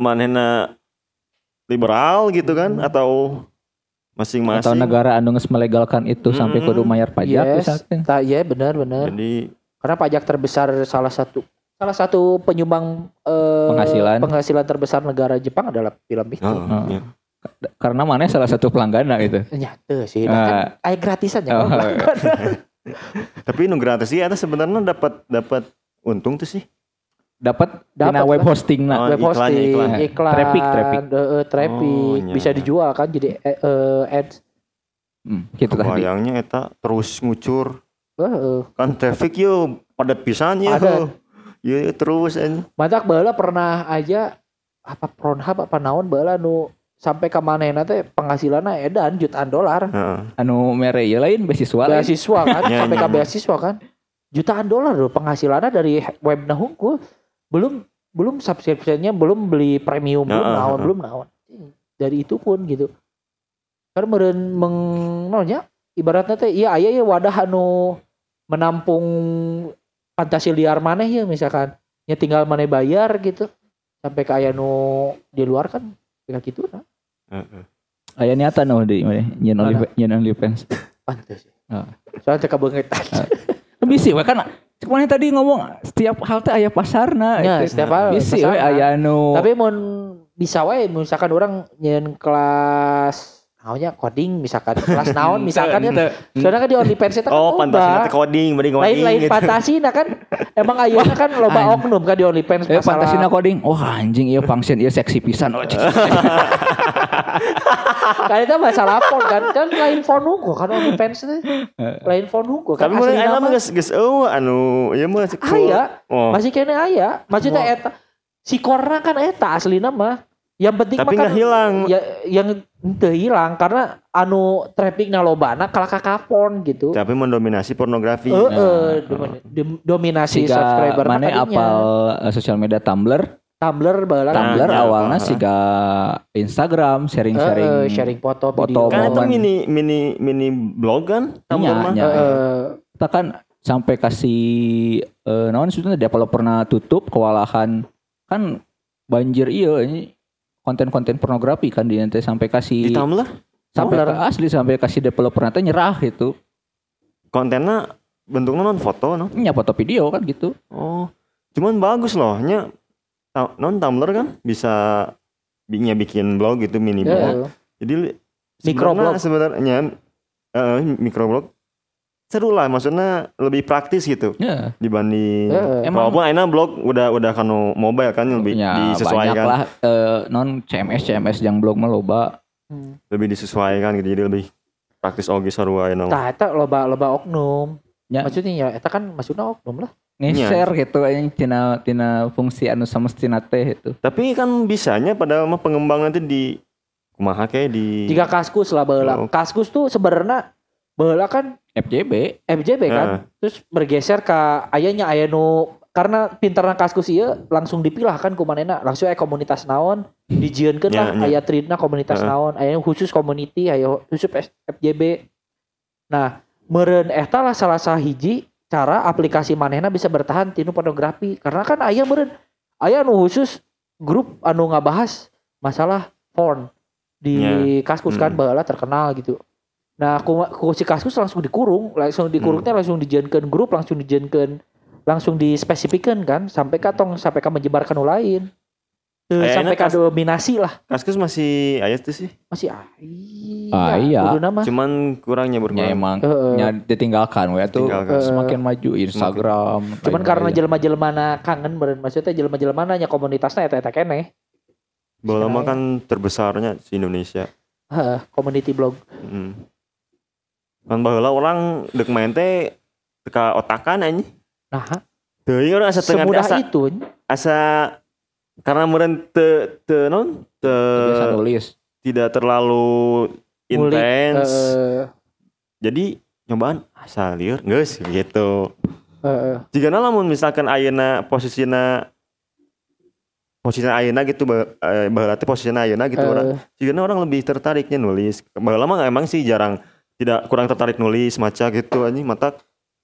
manehna liberal gitu kan atau Atau masing-masing. Negara anu geus melegalkan itu sampai Mm-mm. kudu mayar pajak yes misalkan. ya benar benar. Jadi karena pajak terbesar salah satu salah satu penyumbang eh, Penghasilan. penghasilan terbesar negara Jepang adalah film itu. oh, Oh. ya. Karena mana salah satu pelanggan gitu. Nyata sih, nah, kan air gratisan ya. Oh. Bang. tapi nu gratis sih eta sebenarnya dapat dapat untung tuh sih Dapat dina web hosting nah. Oh, Web hosting, iklan. iklan, Traffic, traffic. eh, eh, traffic, Oh, iya. bisa dijual kan jadi eh, ads. Hmm, gitu tadi. kebayangnya eta terus ngucur Eh, eh. kan traffic yuk padat pisan ya Padat. Ya terus an Matak bala pernah aja apa Pornhub apa naon bala nu sampai ke manehna teh penghasilanna edan jutaan dolar. Heeh. Anu mere ieu lain beasiswa beasiswa kan Ya, sampai ya, ke ya. beasiswa kan jutaan dolar loh penghasilannya dari web nah hungkul belum belum subscriptionnya belum beli premium belum Ya, naon ya. belum naon dari itu pun gitu kan meren meng ibaratnya teh iya aya ya wadah anu menampung fantasi liar maneh ya misalkan ya tinggal maneh bayar gitu sampai ke aya nu di luar kan kayak gitu nah Heeh. Aya niatan noh di mana? Nyen Mana? only nyen only fans. pantes Ah. soalnya teh kebengetan Bisi we kan Kemarin tadi ngomong setiap halte aya pasarna. ya gitu. setiap hal Bisi we pasarna. aya anu Tapi mau bisa wae misalkan orang nyen kelas naonnya coding misalkan kelas naon misalkan ya. Soalnya kan di OnlyFans itu kan oh teh coding bari coding Lain-lain gitu. fantasi nah kan emang ayeuna kan loba oknum kan di OnlyFans Eh masalah. fantasina coding. Wah anjing ieu function ieu seksi pisan oh. kan itu masalah phone kan kan lain phone hukum kan OnlyFans teh. Lain phone hukum kan tapi mulai ayeuna nama. mah geus geus eueuh anu ieu mah. Aya, Oh. masih kene aya. Maksudnya eta si Korna kan eta asli nama. Yang penting Tapi mah kan nggak hilang. Ya, yang teu hilang karena anu trafficna lobana kalau kakak phone gitu. tapi mendominasi pornografi Eh, Nah. eh, domi- dom- dominasi Siga subscriber mana apal eh, sosial media Tumblr, Tumblr bala Tumblr iya, awalnya apa, siga Instagram sharing-sharing. Eh, eh, sharing foto, foto video. kan itu mini mini mini blog kan Tumblr Iya, mah iya. Eh, eh, Kita kan sampai kasih eh naon sebetulnya developerna tutup kewalahan kan banjir iya ini konten-konten pornografi kan di nanti sampai kasih di Tumblr sampai ke asli sampai kasih developer nanti nyerah itu kontennya bentuknya non foto no? Nya foto video kan gitu. Oh cuman bagus loh. Nya non Tumblr kan bisa bi- nya bikin blog gitu mini eh, blog. Eh. jadi li- Microblog. sebenarnya eh, microblog seru lah maksudnya lebih praktis gitu Ya, dibanding Heeh. Emang- walaupun akhirnya blog udah udah kan mobile kan lebih ya banyak disesuaikan lah eh, non CMS CMS yang blog mah loba. Hmm. lebih disesuaikan gitu jadi lebih praktis oge seru aja nama. Tah eta loba loba oknum. Ya. Maksudnya ya eta kan maksudnya oknum lah. Ngeser gitu yang tina tina fungsi anu semestina teh itu. Tapi kan bisanya padahal mah pengembang nanti di kumaha kayak di Jika kaskus lah baheula. Oh. Kaskus tuh sebenarnya baheula kan FJB FJB kan. Nah, Terus bergeser ke ayahnya aya nu karena pinterna kaskus ieu langsung dipilah kan ku manehna langsung aya komunitas naon dijieunkeun lah Ya, ya. aya tridna komunitas Heeh. naon aya khusus community aya khusus FJB nah meureun eta lah salah sahiji cara aplikasi manehna bisa bertahan tinu pornografi karena kan aya meureun aya nu khusus grup anu ngabahas masalah porn di kaskus kan Hmm. baheula terkenal gitu Nah, ku, ku si Kaskus langsung dikurung, langsung dikurungnya langsung dijadikan grup, langsung dijadikan langsung dispesifikkan kan sampai katong sampai ka menyebarkan nu lain. Tuh, Kayaknya sampai ka dominasi lah. Kaskus masih aya tuh sih. Masih ah, Ah, iya. mah. Cuman kurangnya Ya berkurang. emang Heeh. nya ditinggalkan we tuh Tinggalkan. semakin maju Instagram. Cuman lain-lain. karena jelema-jelema kangen beren maksudnya jelema-jelema nya komunitasnya eta eta keneh. Bola mah kan terbesarnya di Indonesia. Heeh, community blog. Hmm. Kan baheula orang dek main teh teka otakan anjing. Nah, Teuing orang asa tengah semudah asa, itu. asa karena meureun te te non te nulis. tidak terlalu intens. eh, Jadi nyobaan asa lieur geus gitu. eh, Jika lamun misalkan ayeuna posisina posisina ayeuna gitu teh posisina ayeuna gitu orang. Jika orang lebih tertariknya nulis. Mah emang sih jarang tidak kurang tertarik nulis maca gitu anjing mata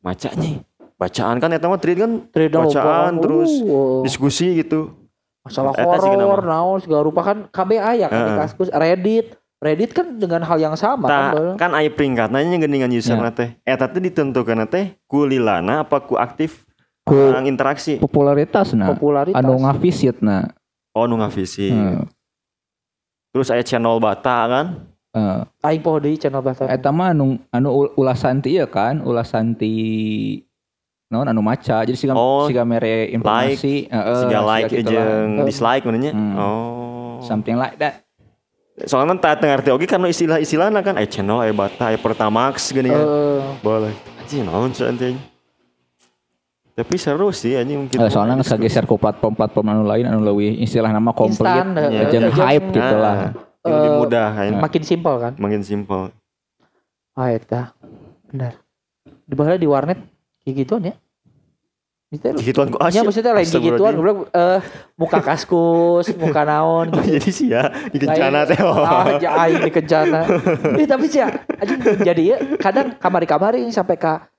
macanya bacaan kan eta mah treat kan Trade Bacaan, terus Uh, diskusi gitu. masalah horor, naon segala rupa kan KB aya kan di Heeh. kaskus Reddit. Reddit kan dengan hal yang sama kan. Tah, Bal. kan aya peringkatna nya geuningan user Ya. teh. Eta teh ditentukeun teh ku lilana apa ku aktif Ku orang interaksi. popularitas nah. popularitas. Anu ngavisit nah. Oh nu ngavisi. Heeh. Terus aya channel bata kan. Heeh. Aing poho deui channel bahasa. Eta mah anu anu ul- ulasan ti ieu kan, ulasan ti naon anu maca. Jadi siga Oh, siga mere informasi, heeh, Siga like siga jeung Eh. dislike menurutnya. Hmm. Oh. something like that. Soalnya tak ngerti oke karena istilah-istilahnya kan aya channel aya bata aya pertamax gini kan. Eh, Boleh. Anjing naon sih anjing. Tapi seru sih anjing mungkin. Eh, soalnya nggak geser ke platform-platform anu lain anu leuwih istilah nama komplit eh, jeung jeung- hype gitu Nah, lah. Yang lebih Eh, mudah kan. makin simpel kan. Makin simpel. Ah eta. Benar. Di bawah di warnet kayak gituan ya. Itu Gituan kok Ya asyik. maksudnya lain gituan gue bilang eh muka kaskus, muka naon Oh, gitu. jadi sih ya di kencana teh. oh. Ah, ja- aing di kencana. Eh, tapi sih ya, anjing, jadi ya kadang kamari-kamari sampai ka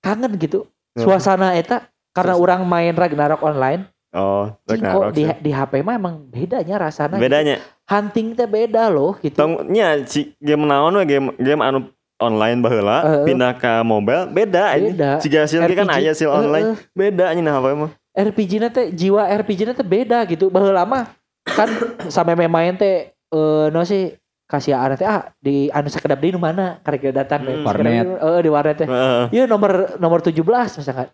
kangen gitu. Suasana eta karena orang main Ragnarok online, Oh, kok Ragnarok. di sih. di HP mah emang bedanya rasanya. Bedanya. Hunting teh beda loh gitu. Tongnya si game naon we game game anu online baheula Heeh. pindah ke mobile beda ini. Beda. Si hasil kan aya hasil online. Heeh. Beda nya nah apa mah. RPG na teh jiwa RPG na teh beda gitu. Baheula mah kan sampai main teh eh no sih kasih arah teh ah di anu sakedap di nu mana karek datang Hmm. Warnet. Heeh di warnet teh. Heeh. Iya nomor nomor 17 misalkan.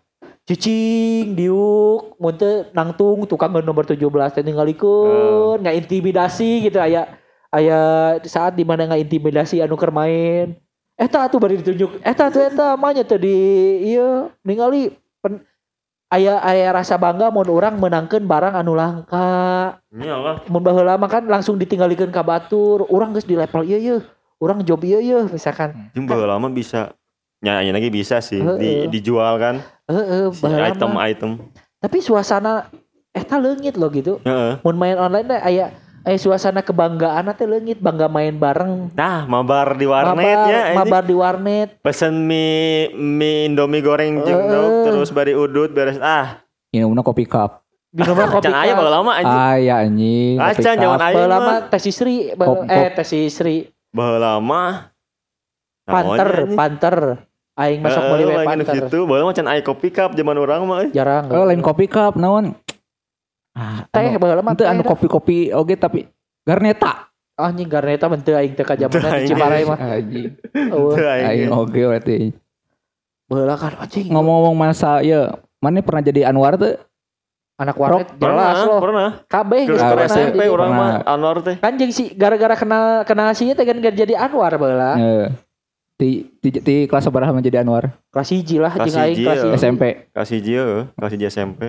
Cicing, diuk, muntah nangtung tukang nomor 17 teh ninggalikeun, nggak intimidasi gitu aya aya saat di mana nggak intimidasi anu keur main. Eta tuh bari ditunjuk. Eta tuh eta mah nya teh di ieu ningali pen, aya aya rasa bangga mun orang menangkeun barang anu langka. Nya lah. Mun baheula mah kan langsung ditinggalikeun ka batur. Urang geus di level ieu ieu. Urang job ieu ieu misalkan. Jeung baheula mah bisa nyanyi lagi bisa sih di, Heeh. dijual kan Heeh, si baheula mah. item-item. tapi suasana eta leungit loh gitu Heeh. mun main online teh aya aya suasana kebanggaan teh leungit bangga main bareng Nah, mabar di warnet mabar, ya ini. mabar di warnet Pesen mie mie Indomie goreng jeung terus bari udut beres ah. Ini kopi cup. minumnya kopi Can aya cup. bae lama anjing. Aya anjing. kopi Acan cup. jangan aya Baheula mah. mah teh Kop- eh teh Sisri Baheula mah panter panter aing masuk Heeh, beli we lain panter gitu. Mah can aya kopi cup zaman urang mah. eh. jarang Oh, lain kopi cup naon? Ah, teh anu, baheula mah teh anu kopi-kopi oge tapi garneta. anjing karena eta menteu aing teu ka Teu aing di Ciparai mah. Anjing. Teu aing. Aing oge berarti. Baheula kan anjing. Ngomong-ngomong masa ya, mana pernah jadi Anwar tuh? Anak warnet jelas Pernah, loh. pernah. Kabeh Ke geus Ah, ke pernah. SMP orang Pernah. mah Anwar teh. Kan jeung si gara-gara kenal kenal si teh kan jadi Anwar baheula. Eh, di, di, di kelas berapa menjadi Anwar? Kelas 1 lah Kelas jeung aing hiji, kelas ya. hiji. SMP. Dia, kasih dia SMP.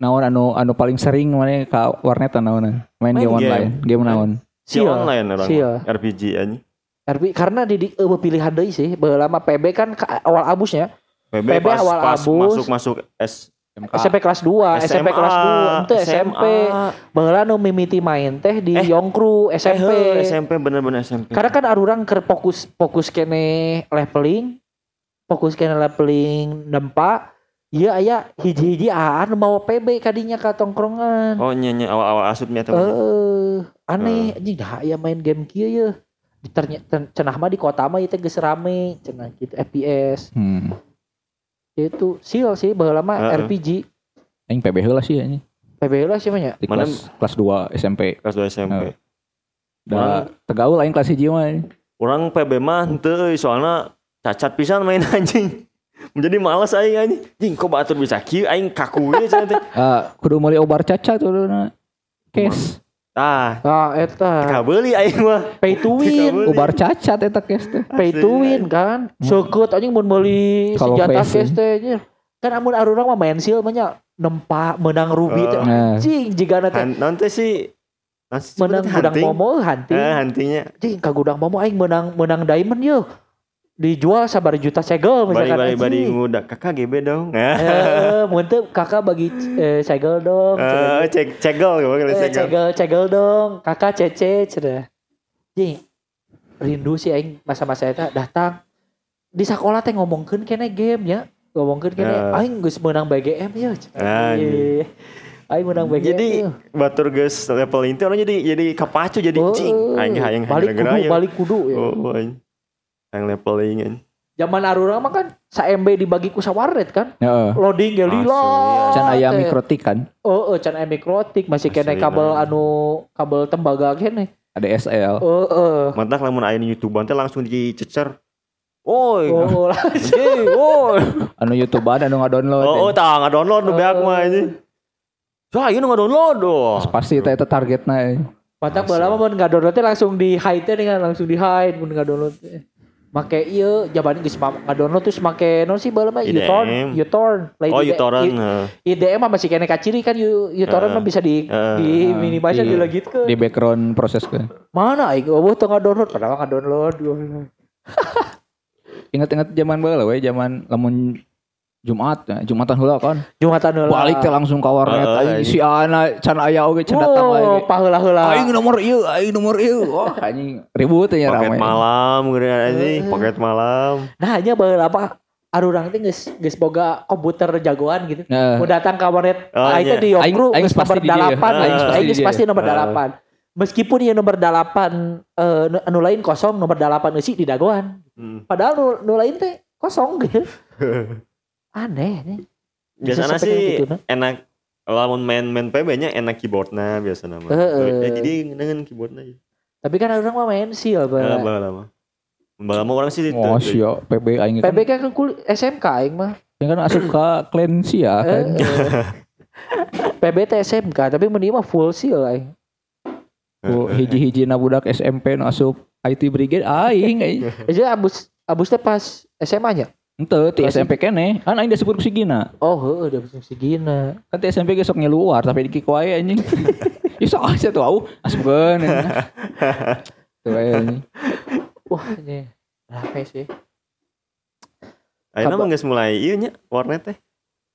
Naon anu anu paling sering mana ka warnet naon? Main, Main game game. online. Game naon? Si online orang. RPG aja. RP karena di, di eueuh pilihan deui sih. Mah PB kan ka- awal abusnya. PB, PB pas, awal pas abus. masuk masuk S MK. SMP kelas 2, SMP kelas 2, ente SMP. Baheula nu mimiti main teh di Eh. Yongkru SMP. SMP. SMP bener-bener SMP. Karena kan arurang keur fokus fokus kene leveling, fokus kene leveling nempa. Iya aya hiji-hiji aan mau PB kadinya ka tongkrongan. Oh nyanyi awal-awal asupnya tuh. Eh, aneh anjing dah aya main game kieu ye. Di terny- ten- cenah mah di kota mah ieu teh geus rame cenah gitu FPS. Hmm. Itu sil sih baheula mah Heeh. RPG. Aing PB heula sih anjing. PB lah sih mah nya. Di Mana- kelas kelas 2 SMP. Kelas 2 SMP. Da tegaul aing kelas 1 mah. Orang PB mah henteu euy, soalna cacat pisan main anjing. Menjadi males aing anjing. Jing kok batur bisa kieu aing kaku we cenah teh. Ah, kudu meuli obar cacat tuh na. Tah, Ah eta. Kabeuli aing mah. pay to win. Obar cacat eta case teh. pay to win kan. Seukeut anjing mun Kalau senjata case teh nya. kan amun arurang mah main sil mah nya nempa menang ruby teh. Nah. anjing jigana teh. Han- Naon teh sih menang gudang momo hunting Eh, huntingnya. anjing ka gudang momo aing menang menang diamond yo dijual sabar juta segel Bari misalkan bari bari anjing. ngudak kakak GB dong. Eh, mun teu kakak bagi eh, segel dong. cenah. Eh, cek cegel kali Eh, cegel. cegel cegel dong. Kakak cece cenah. Jing. Rindu sih aing masa-masa eta datang di sekolah teh ngomongkeun kene game ya. Ngomongkeun kene Eh. aing geus menang BGM ya. Iya. Aing menang BGM. Jadi ya. batur geus level inti orang jadi jadi kapacu jadi Oh, cing. Aing hayang balik kudu, balik kudu ya. Oh, aing. Yang leveling anjing. Zaman arurang mah kan sa MB dibagi ku sawarnet kan. Heeh. Loading ya lila. Asli, Can aya mikrotik kan? Oh, oh, can aya mikrotik masih kene Asli, kabel nah. anu kabel tembaga kene. Ada SL. Oh, oh. Mantap lamun aya di YouTube teh langsung dicecer. Oi. Oh, lah. Anjing, oi. Anu YouTube anu ngadownload. Oh, oh tah ngadownload nu beak mah anjing. Wah, ieu nu ngadownload doh. Pasti eta eta targetna. Mantap Asli. bala mah mun download teh langsung di hide teh dengan langsung di hide mun download teh. Make ieu jaban geus download terus make non sih bala mah IDM. uTorrent, uTorrent. Lain Oh, IDM. uTorrent. IDM mah masih kena kaciri kan uTorrent mah bisa di di minimalisir Di- dilagitkeun. Di background proses ke. Mana aing eueuh teu download padahal download. Ingat-ingat zaman baheula we, zaman lamun Jumat, ya, Jumatan heula kan. Jumatan heula. Balik teh langsung ka aing anjing. si ana can aya oge can datang Oh, wae. paheula-heula. Aing nomor ieu, aing nomor ieu. Wah, anjing ribut teh nya Paket ramai. malam geuning anjing, Heeh. paket malam. Nah, hanya baheula apa arurang teh geus geus boga komputer jagoan gitu. Nah, Mau datang ke warnet Oh, aing teh iya. di Yokru geus nomor pasti di dia. 8 Aing geus pasti nomor Heeh. 8 meskipun ieu nomor 8 eh, nu- anu lain kosong nomor 8 eusi di dagoan Hmm. padahal nu lain teh kosong gitu aneh nih Biasanya sih gitu, nah. enak lamun main main PB nya enak keyboardnya biasa nama. Heeh. jadi dengan keyboardnya. aja. tapi kan orang mah main sil Heeh, bala bala lama. Bala mah orang sih itu. oh sia PB aing kan. PB kan kul SMK aing mah Yang kan asup ka clan sia kan. Eh, eh. PB teh SMK tapi meni mah full sil aing Oh, hiji-hiji na budak SMP nu asup IT Brigade aing aing. jadi abus abus teh pas SMA nya Ti Kelas SMP kene. Kan aing disebut ku sigina. oh heeh udah bisa segina Kan ti SMP ge sok ngeluar tapi di wae anjing. Ya sok aja tuh au asupkeun. Tuh ae, anjing. wah ini rame sih Ayeuna Kabar- mah geus mulai ieu nya warnet teh.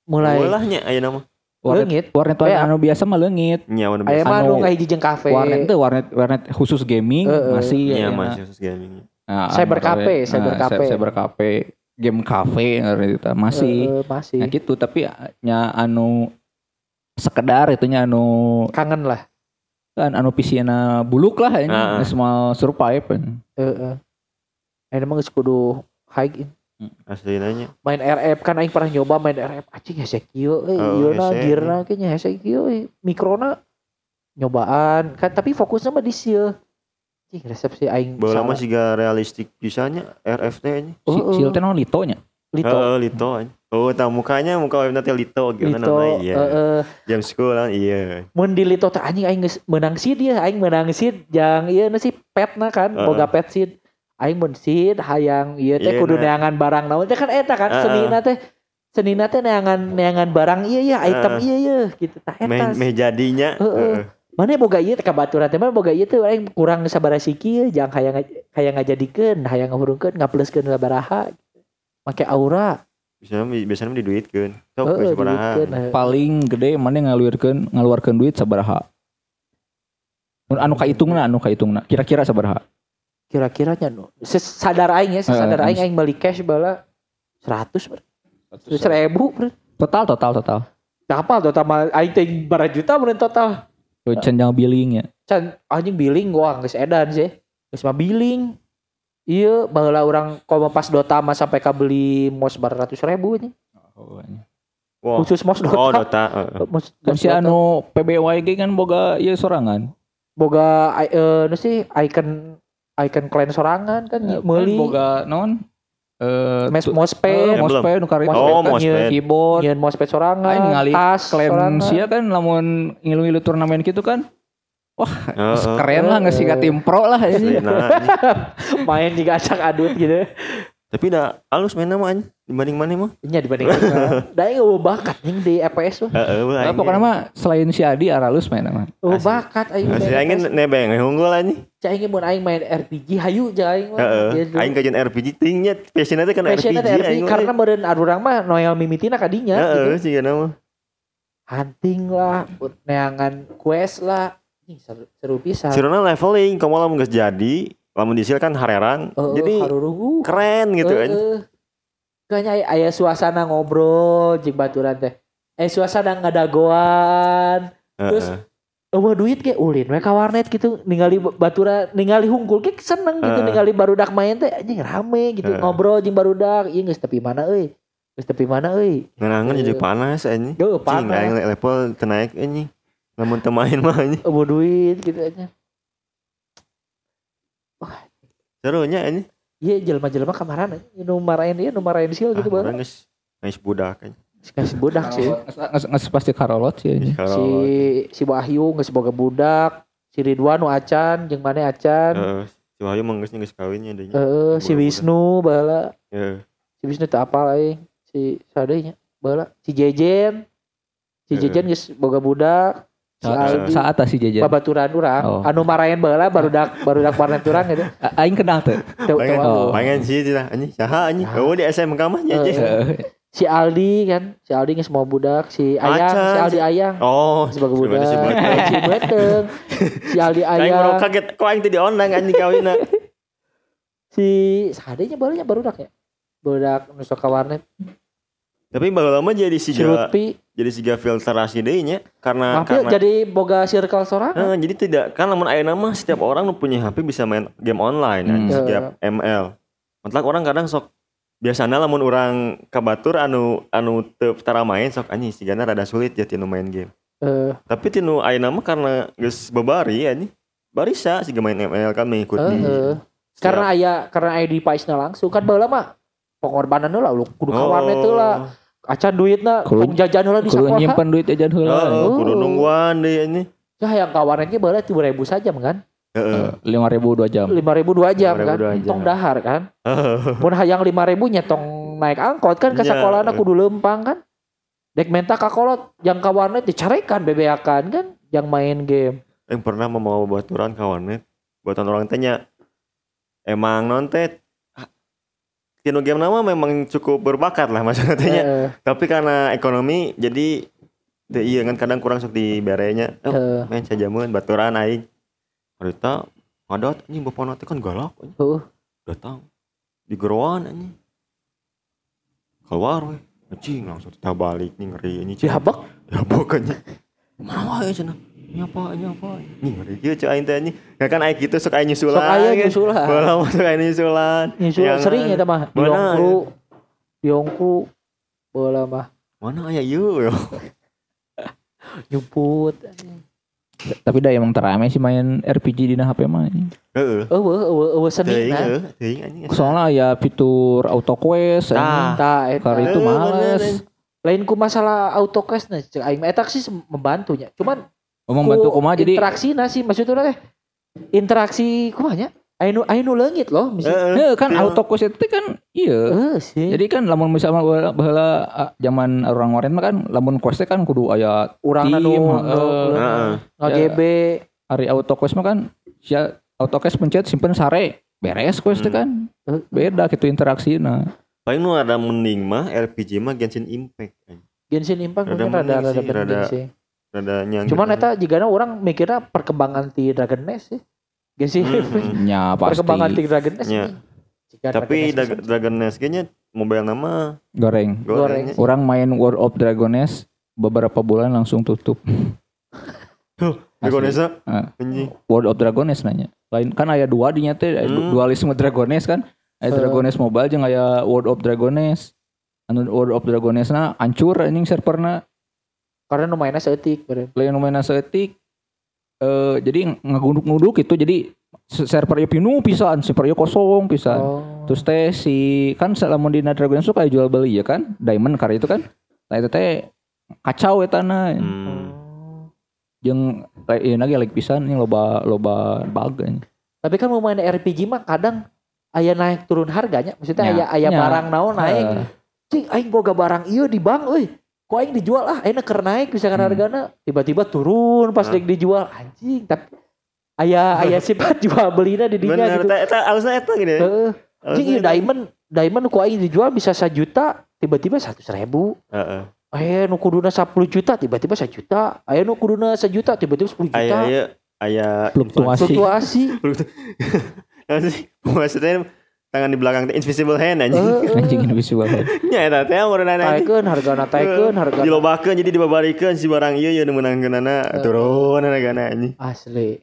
mulai Mulai nya ayeuna mah. Warnet leungit warnet Eh, anu biasa mah leungit. Nya warnet Aya biasa. mah Anu, nu ngahiji jeung kafe. Warnet teh warnet warnet khusus gaming masih ayeuna. masih khusus gaming. Nah, Cyber anu cafe, we. cyber Nah, cafe. cyber cafe, game cafe eta masih. Heeh, masih. Nah gitu tapi nya anu sekedar itunya anu Kangen lah. kan anu pisieuna buluk lah ini Ah. semua survive Heeh. Ayeuna mah geus kudu high in. Asli nanya. Main RF kan aing pernah nyoba main RF anjing hese kieu euy Oh, ieu na hese. gearna ge nya hese kieu euy mikrona nyobaan kan tapi fokusnya mah di sieu Cing resepsi aing Bola salah. mah siga realistik bisanya RFT nya. Si, Oh, si oh. teh naon litonya. Lito. Heeh, Lito. nya. Oh, tahu mukanya muka webna teh Lito gimana Lito. namanya? Iya. heeh. Jam kan iya. mun di Lito teh anjing aing geus menang seed ya aing menang seed jang ieu na sih petna kan Heeh. boga pet seed aing mun seed hayang ieu teh Iya, kudu nah. neangan barang naon teh kan eta kan Heeh. senina teh senina teh neangan neangan barang ieu ya item Heeh. ieu ya gitu tah Meh, eta meh jadinya. Heeh. heeh. Mana boga ieu teh kabaturan teh mah boga ieu teh aing kurang sabarasiki ya jang hayang hayang ngajadikeun hayang ngahurungkeun ngapleuskeun sabaraha make aura Biasanya biasanya di duit kan. Sok geus sabaraha. Paling gede mana ngaluarkeun ngaluarkeun duit sabaraha. Anu kahitungna anu kahitungna. Kira-kira sabaraha? kira-kiranya no sadar aing ya sadar aing aing beli cash bala 100 ber. 100 ribu ber. Total total total. Kapal total mah aing teh berapa juta meureun total. Can jangan billing ya. Can anjing billing gua geus edan sih. Geus mah billing. Iya, baheula urang koma pas Dota mah sampai ka beli mos 400 ribu nih. Wah. Khusus mos Dota. Oh, Dota. heeh. Mos, Kan mos si Dota. anu PBYG kan boga ieu sorangan. boga eh nu sih icon icon klien sorangan kan Kan meuli boga naon? Eh mes tu- mospet, Emblem. mospet nu kareta. Oh, kan, nyeun- keyboard. nyeun mospet sorangan, Aing ningali tas klaim sorangan. sia kan lamun ngilu-ngilu turnamen gitu kan. Heeh. Keren lah nggak sih tim pro lah ini. Nah, main juga acak adut gitu. Tapi dah halus main nama anjing. dibanding mana mah? Nya dibanding Da aing eueuh bakat ning di FPS mah. Heeh, Nah, pokoknya mah selain si Adi Aralus main mah. Eueuh Asli. bakat aing. Masih main aing FPS. nebeng unggul anjing. Cai aing mun aing main RPG hayu jeung aing mah. Heeh. Gitu. Aing kajian RPG tingnya passionnya teh kan RPG RPG aing. karena meureun urang mah noel mimitina kadinya Heeh, gitu. sih nama. Hunting lah, neangan quest lah. Ih, seru, seru pisan. Sirona leveling, kamu lamun geus jadi, lamun disil kan hareran. Heeh, Jadi haruruhu. keren gitu kan. Heeh. Kayaknya aya- aya suasana ngobrol jeung baturan teh. Eh suasana ngadagoan. Terus Heeh. Eueuh duit ge ulin we ka warnet gitu ningali batura ningali hungkul ge seneng gitu Heeh. ningali barudak main teh anjing rame gitu Heeh. ngobrol jeung barudak ieu geus tepi mana euy geus tepi mana euy Ngenangan jadi panas anjing. Cing, aing panas level teu naik anjing. Lamun teu main mah anjing. eueuh duit gitu aja Serunya anjing. iya jelema-jelema kamaran anjing nu marahin ieu nu marahin sil gitu Ah, geus geus budak anjing. kasih budak sih Nggak pasti karolot sih ini. si si Wahyu geus boga budak si Ridwan nu acan jeung mana acan Heeh, si Wahyu mah geus geus kawinnya deui. Heeh, si. Wisnu baheula Heeh. si Wisnu teu apal aing si sadeunya baheula si Jejen si Heeh. Jejen geus boga budak Saat, Aldi saat si jajan. babaturan urang Oh. anu marahin baheula barudak barudak warnet urang gitu A- Aing kenal tuh. Pengen, anu. pengen sih cenah anjing. Saha anjing? Saha? Oh di SMK mah nya anjing. Heeh. si Aldi kan si Aldi geus mau budak si Ayang Acan, si Aldi Ayang Oh, sebagai budak si Beteng. si Aldi Aing baru Ayang kaget kok aing teu diondang anjing kawinna. si sadenya barunya barudak ya budak nu sok ka warnet Tapi baru lama jadi si Lutfi jadi siga filterasi deui nya karena tapi karena jadi boga circle sorangan Nah, jadi tidak kan namun ayeuna mah setiap orang nu punya HP bisa main game online Hmm. anjing, Iya. setiap ML. Matlak orang kadang sok biasanya lamun orang kabatur anu anu teu tara main sok anjing sigana rada sulit ya tinu main game. Eh, Tapi tinu ayeuna mah karena geus babari anjing. Barisa siga main ML kan mengikuti. Heeh. karena aya karena aya di paisna langsung kan baheula mah pengorbanan heula lu kudu ka warnet heula acan duitna Kudu- tong jajan heula di Kudu sekolah nyimpen duit jajan Oh, heula. Oh. kudu nungguan deui anjing. ya yang ka warnetnya baheula 3000 saja kan Heeh. Lima ribu dua jam. 5000 dua jam 5.000 kan tong dahar kan mun hayang 5000 nya tong naik angkot kan ke Iya. sekolahna kudu lempang kan dek menta ka kolot yang ka warnet dicarekan bebeakan kan yang main game Yang pernah mau baturan ka warnet. Buatan orang tanya emang non tinu game nama memang cukup berbakat lah maksudnya. Heeh, Tapi karena ekonomi jadi teu iya kan kadang kurang sok diberenya. Oh, heeh. main sajamun baturan aing. Harita ngadot anjing bapana teh kan galak anjing. Heuh. Datang di geroan anjing. Keluar we. Anjing langsung kita balik nih ngeri anjing. dihabek Dihabek anjing. Mana wae cenah. Ini apa, ini apa? Ini ngeri kieu ceu aing teh anjing. Ya kan aing kitu sok aing nyusulan. sok aya kan. nyusulan Bola masuk aing nyusulan. nyusul Yang- sering ya mah di Mana? Ongkru di Ongkru bola mah Mana aya ieu yo. nyuput Tapi dah emang terame sih main RPG di HP mah. anjing. Heeh. Eueuh eueuh eueuh seni Teuing nah. Soalnya ya fitur auto quest eta. Kar itu Eh, males. Lain ku masalah autoquest nah cek aing eta sih membantunya. Cuman Ngomong bantu ku kumaha jadi interaksi sih maksudnya teh interaksi kumaha nya? Anu anu leungit loh misalnya. Heuh, kan Iya. auto quest itu kan iya. Sih. Jadi kan lamun misalnya baheula, ah, zaman orang mah kan lamun questnya kan kudu aya urang tim, nu heeh. Heeh. ngagb hari auto quest mah kan sia auto quest pencet simpen sare beres quest teh Hmm. kan. Beda gitu interaksi nah. Paling nu ada mending mah RPG mah Genshin Impact. Genshin Impact Rada mungkin rada penting rada- sih. Rada nyangkut. Cuman eta jigana orang mikirnya perkembangan ti Dragon Nest sih. Genshin Hmm, Impact. hmm. Nya pasti Perkembangan ti Dragon Nest. Jika Tapi Dragon Nest Dragon Nest kayaknya mobile nama goreng. goreng. Goreng. Orang main World of Dragoness beberapa bulan langsung tutup. Dragon Nest Ah. World of Dragoness nanya. Lain kan aya dua dinya teh Hmm. dualisme Dragoness kan. Aya Eh. Dragoness Mobile jeung aya World of Dragoness. Anu World of Dragoness na hancur anjing serverna. Karena mainnya seetik. Lain nu mainna seetik. Eh jadi ngagunduk-ngunduk gitu jadi se- server ieu pinuh pisan, server ieu kosong pisan. Oh. Terus teh si kan lamun dina Dragoness tuh kayak jual beli ya kan, diamond karya itu kan. Nah itu teh kacau eta na. Hmm. Oh. Jeung ieu lagi like pisan ini loba loba bug. Tapi kan mau main RPG mah kadang aya naik turun harganya. Maksudnya Nya, aya aya nya. barang naon naik. Heeh. Cing aing boga barang ieu di bank euy. Kok aing dijual ah ayeuna keur naik misalkan Hmm. hargana tiba-tiba turun pas dek dijual anjing tapi aya aya sifat jual belina di dinya Bener, gitu. eta eta alusnya eta gini. Heeh. Ieu eta. diamond diamond ku aing dijual bisa 1 juta tiba-tiba 100 ribu. Heeh. Aya nu kuduna 10 juta tiba-tiba 1 juta. Aya nu kuduna 1 juta tiba-tiba 10 juta. Aya aya aya Fluktuasi. Fluktuasi. Maksudnya tangan di belakang teh invisible hand anjing. Heeh. Anjing invisible. Nya eta teh urang anjing. Taikeun hargana taikeun hargana Dilobakeun jadi dibabarikeun si barang ieu ieu nu meunangkeunana turun hargana anjing. asli.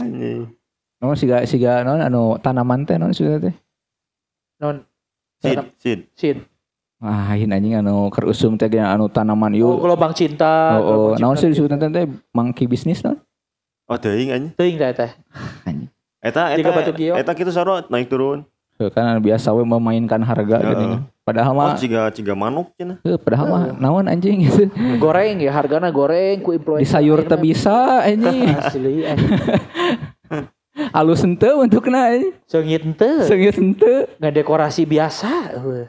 Anjing. Namun siga siga non anu tanaman teh non sudah teh. Non Sid, sid. sin. Wah, ini anjing anu keur usum teh anu tanaman Oh, ieu. gelombang cinta. Oh, oh, naon sih disebut teh monkey business non? Oh teuing anjing. Teuing dah teh. Eta Jika eta batu kieu. eta kitu saro naik turun. Kan anu biasa we memainkan harga Heeh. geuning. Padahal Oh mah ciga ciga manuk cenah. heuh, padahal mah naon anjing gitu. Goreng ya hargana goreng ku influencer. Di sayur teh bisa anjing. Asli anjing. Halus henteu bentukna anjing. Seungit henteu. Seungit henteu. Ngedekorasi biasa. eueuh.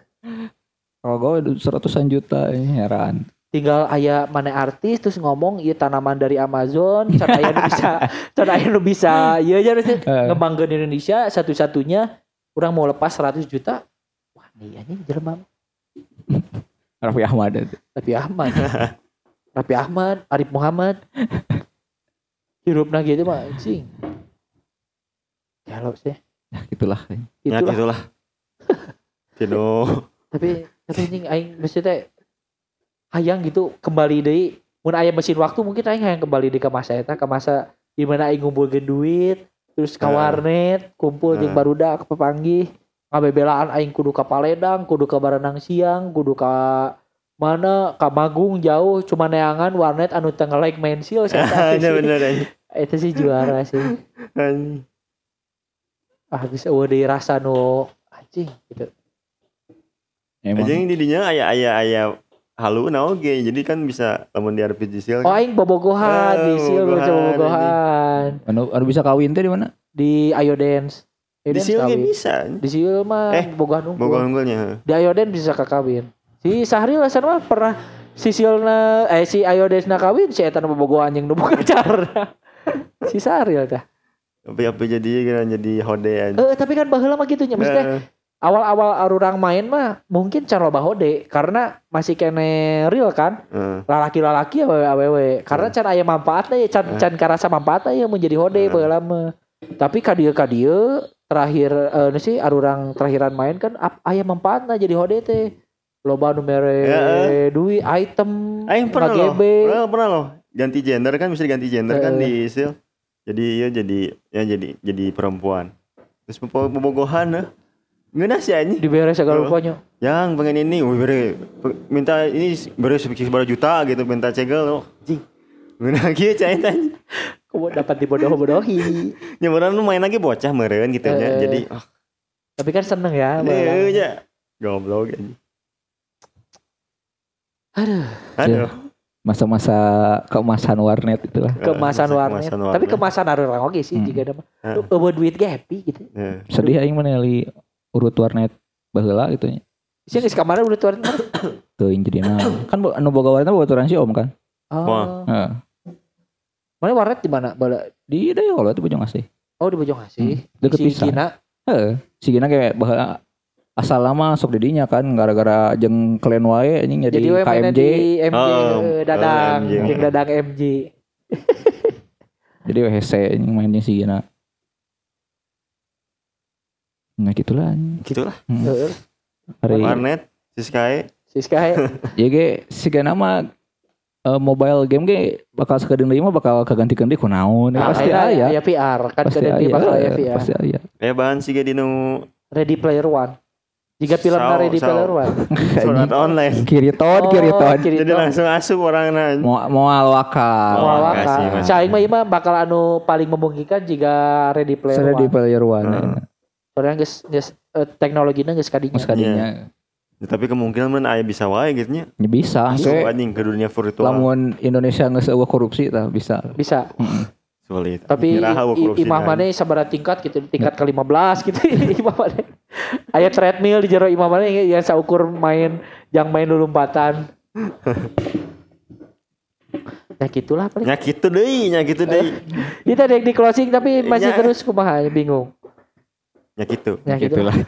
Rogo seratusan juta anjing heran. Tinggal aya mana artis terus ngomong ieu tanaman dari Amazon, can aya nu bisa, can aya nu bisa. Ieu aja harus Eh. ngembangkeun Indonesia satu-satunya orang mau lepas 100 juta. Wah, nih anjing jelema Raffi Ahmad itu. Raffi Ahmad. Raffi Ahmad, Arif Muhammad. Hirupna gitu mah anjing. Kalau sih. Ya gitulah. Ya Itulah. gitulah. Tino. Tapi tapi anjing aing mesti teh hayang gitu kembali deui. Mun aya mesin waktu mungkin aing hayang kembali deui ke masa eta, ke masa di mana aing ngumpulkeun duit, terus ke warnet, kumpul jeung barudak pepanggih. Ngabebelaan aing kudu ka Paledang, kudu ka Baranang Siang, kudu ka mana ka Magung jauh cuma neangan warnet anu teu like mensil saya Iya bener itu sih juara sih ah bisa eueuh deui rasa nu anjing gitu Emang. Anjing di dinya aya aya aya halu na oge. Jadi kan bisa lamun di RPG Seal oh kan. aing bobogohan Ah, di sil bobogohan, bobogohan Anu, anu bisa kawin teh di mana? di Ayo Dance Ayo Di Seal kawin. bisa. di Sil mah Eh, bogohan unggul Boga unggulnya. di Ayo Dance bisa kakawin si Sahril Hasan mah pernah si Silna eh si Ayo Dance na kawin si eta nu bobogohan jeung nu pacar si Sahril tah Tapi apa jadi kan jadi hode anjing. eh tapi kan baheula mah gitu nya maksudnya Eh, awal-awal arurang main mah mungkin can loba hode karena masih kene real kan eh. lalaki-lalaki awewe awewe karena can aya manfaatnya ya can Eh. can karasa manfaatnya ya menjadi hode Eh. baheula mah tapi kadieu kadieu terakhir eh nu sih arurang terakhiran main kan ap, aya manfaatna jadi hode teh loba nu mere Ya, duit item Aing pernah loh. ngagebe. Pernah, pernah loh. Ganti gender kan bisa diganti gender kan Eh. di Seal. Jadi ya jadi ya jadi jadi perempuan. Terus bobo- bobogohan nah. Ngeuna sih anjing. dibere segala Eh. rupanya Yang pengen ini, pe- minta ini bere sekitar juta gitu, minta cegel loh. Anjing. Ngeunah kieu cai tanya. Kok dapat dibodoh-bodohi. Nya urang nu main lagi bocah meureun gitu nya. Eh. Jadi ah, Tapi kan seneng ya. Iya nya. Goblok anjing. Aduh, Aduh. Masa-masa keemasan warnet itulah. kemasan Masa- warnet. kemasan Tapi kemasan orang oke sih Hmm. jika ada mah. Heeh. Eueuh duit ge happy gitu. Heeh. Sedih aing meneli urut warnet baheula gitu nya. Sih geus kamar udah tuan. Teuing jadina. Kan bo- anu boga warnet baturan si Om kan. Oh. Heeh. Mana warnet di mana? Bala. Di Dayakolot itu Bojong Asih. Oh di Bojong Asih. Deket Si pisan. Gina. Heeh. Si Gina kayak baheula asal lama sok didinya kan gara-gara jeung kalian wae anjing jadi, Jadi KMJ. di MJ Oh, eh, Dadang, MJ. jeung Dadang MJ. Jadi WHC anjing main jeung si Gina. Nah gitulah. Gitulah. Hmm. Heeh. Hari Warnet, Siskae. Siska he. ya ge si Gina mah eh, mobile game ge bakal sekadeng deui mah bakal kaganti-ganti ku naon ya, pasti aya. Ya VR kan Pasti kadang aya. dia bakal aya eh, VR. Pasti aya. Eh bahan sih di nu Ready Player One. Jika film Sao, Ready. Player One. surat online. Kiri ton, kiri ton. kiri Jadi langsung asup orangna. Mau mau wakal. Oh, Wah, makasih, waka. Cai mah bakal anu paling memungkinkan jika Ready Player di One. player one. Heeh. Soalnya geus geus eh, teknologinya geus kadinya. Mas kadinya Ya, tapi kemungkinan mun aya bisa wae gitu nya. ya bisa. Kayak anjing ke dunia virtual. lamun Indonesia geus eueuh korupsi tah bisa. Bisa. Sulit. Tapi Kiraha eueuh i- korupsi imah dan- mana sabaraha tingkat gitu, tingkat ke-15 gitu imah mana. Aya treadmill di jero imah mana yang saukur main yang main lompatan. Ya gitulah paling. Nya kitu deui, nya kitu deui. Kita di closing tapi masih Ya. terus kumaha bingung. Nya kitu. Ya gitu. Gitulah.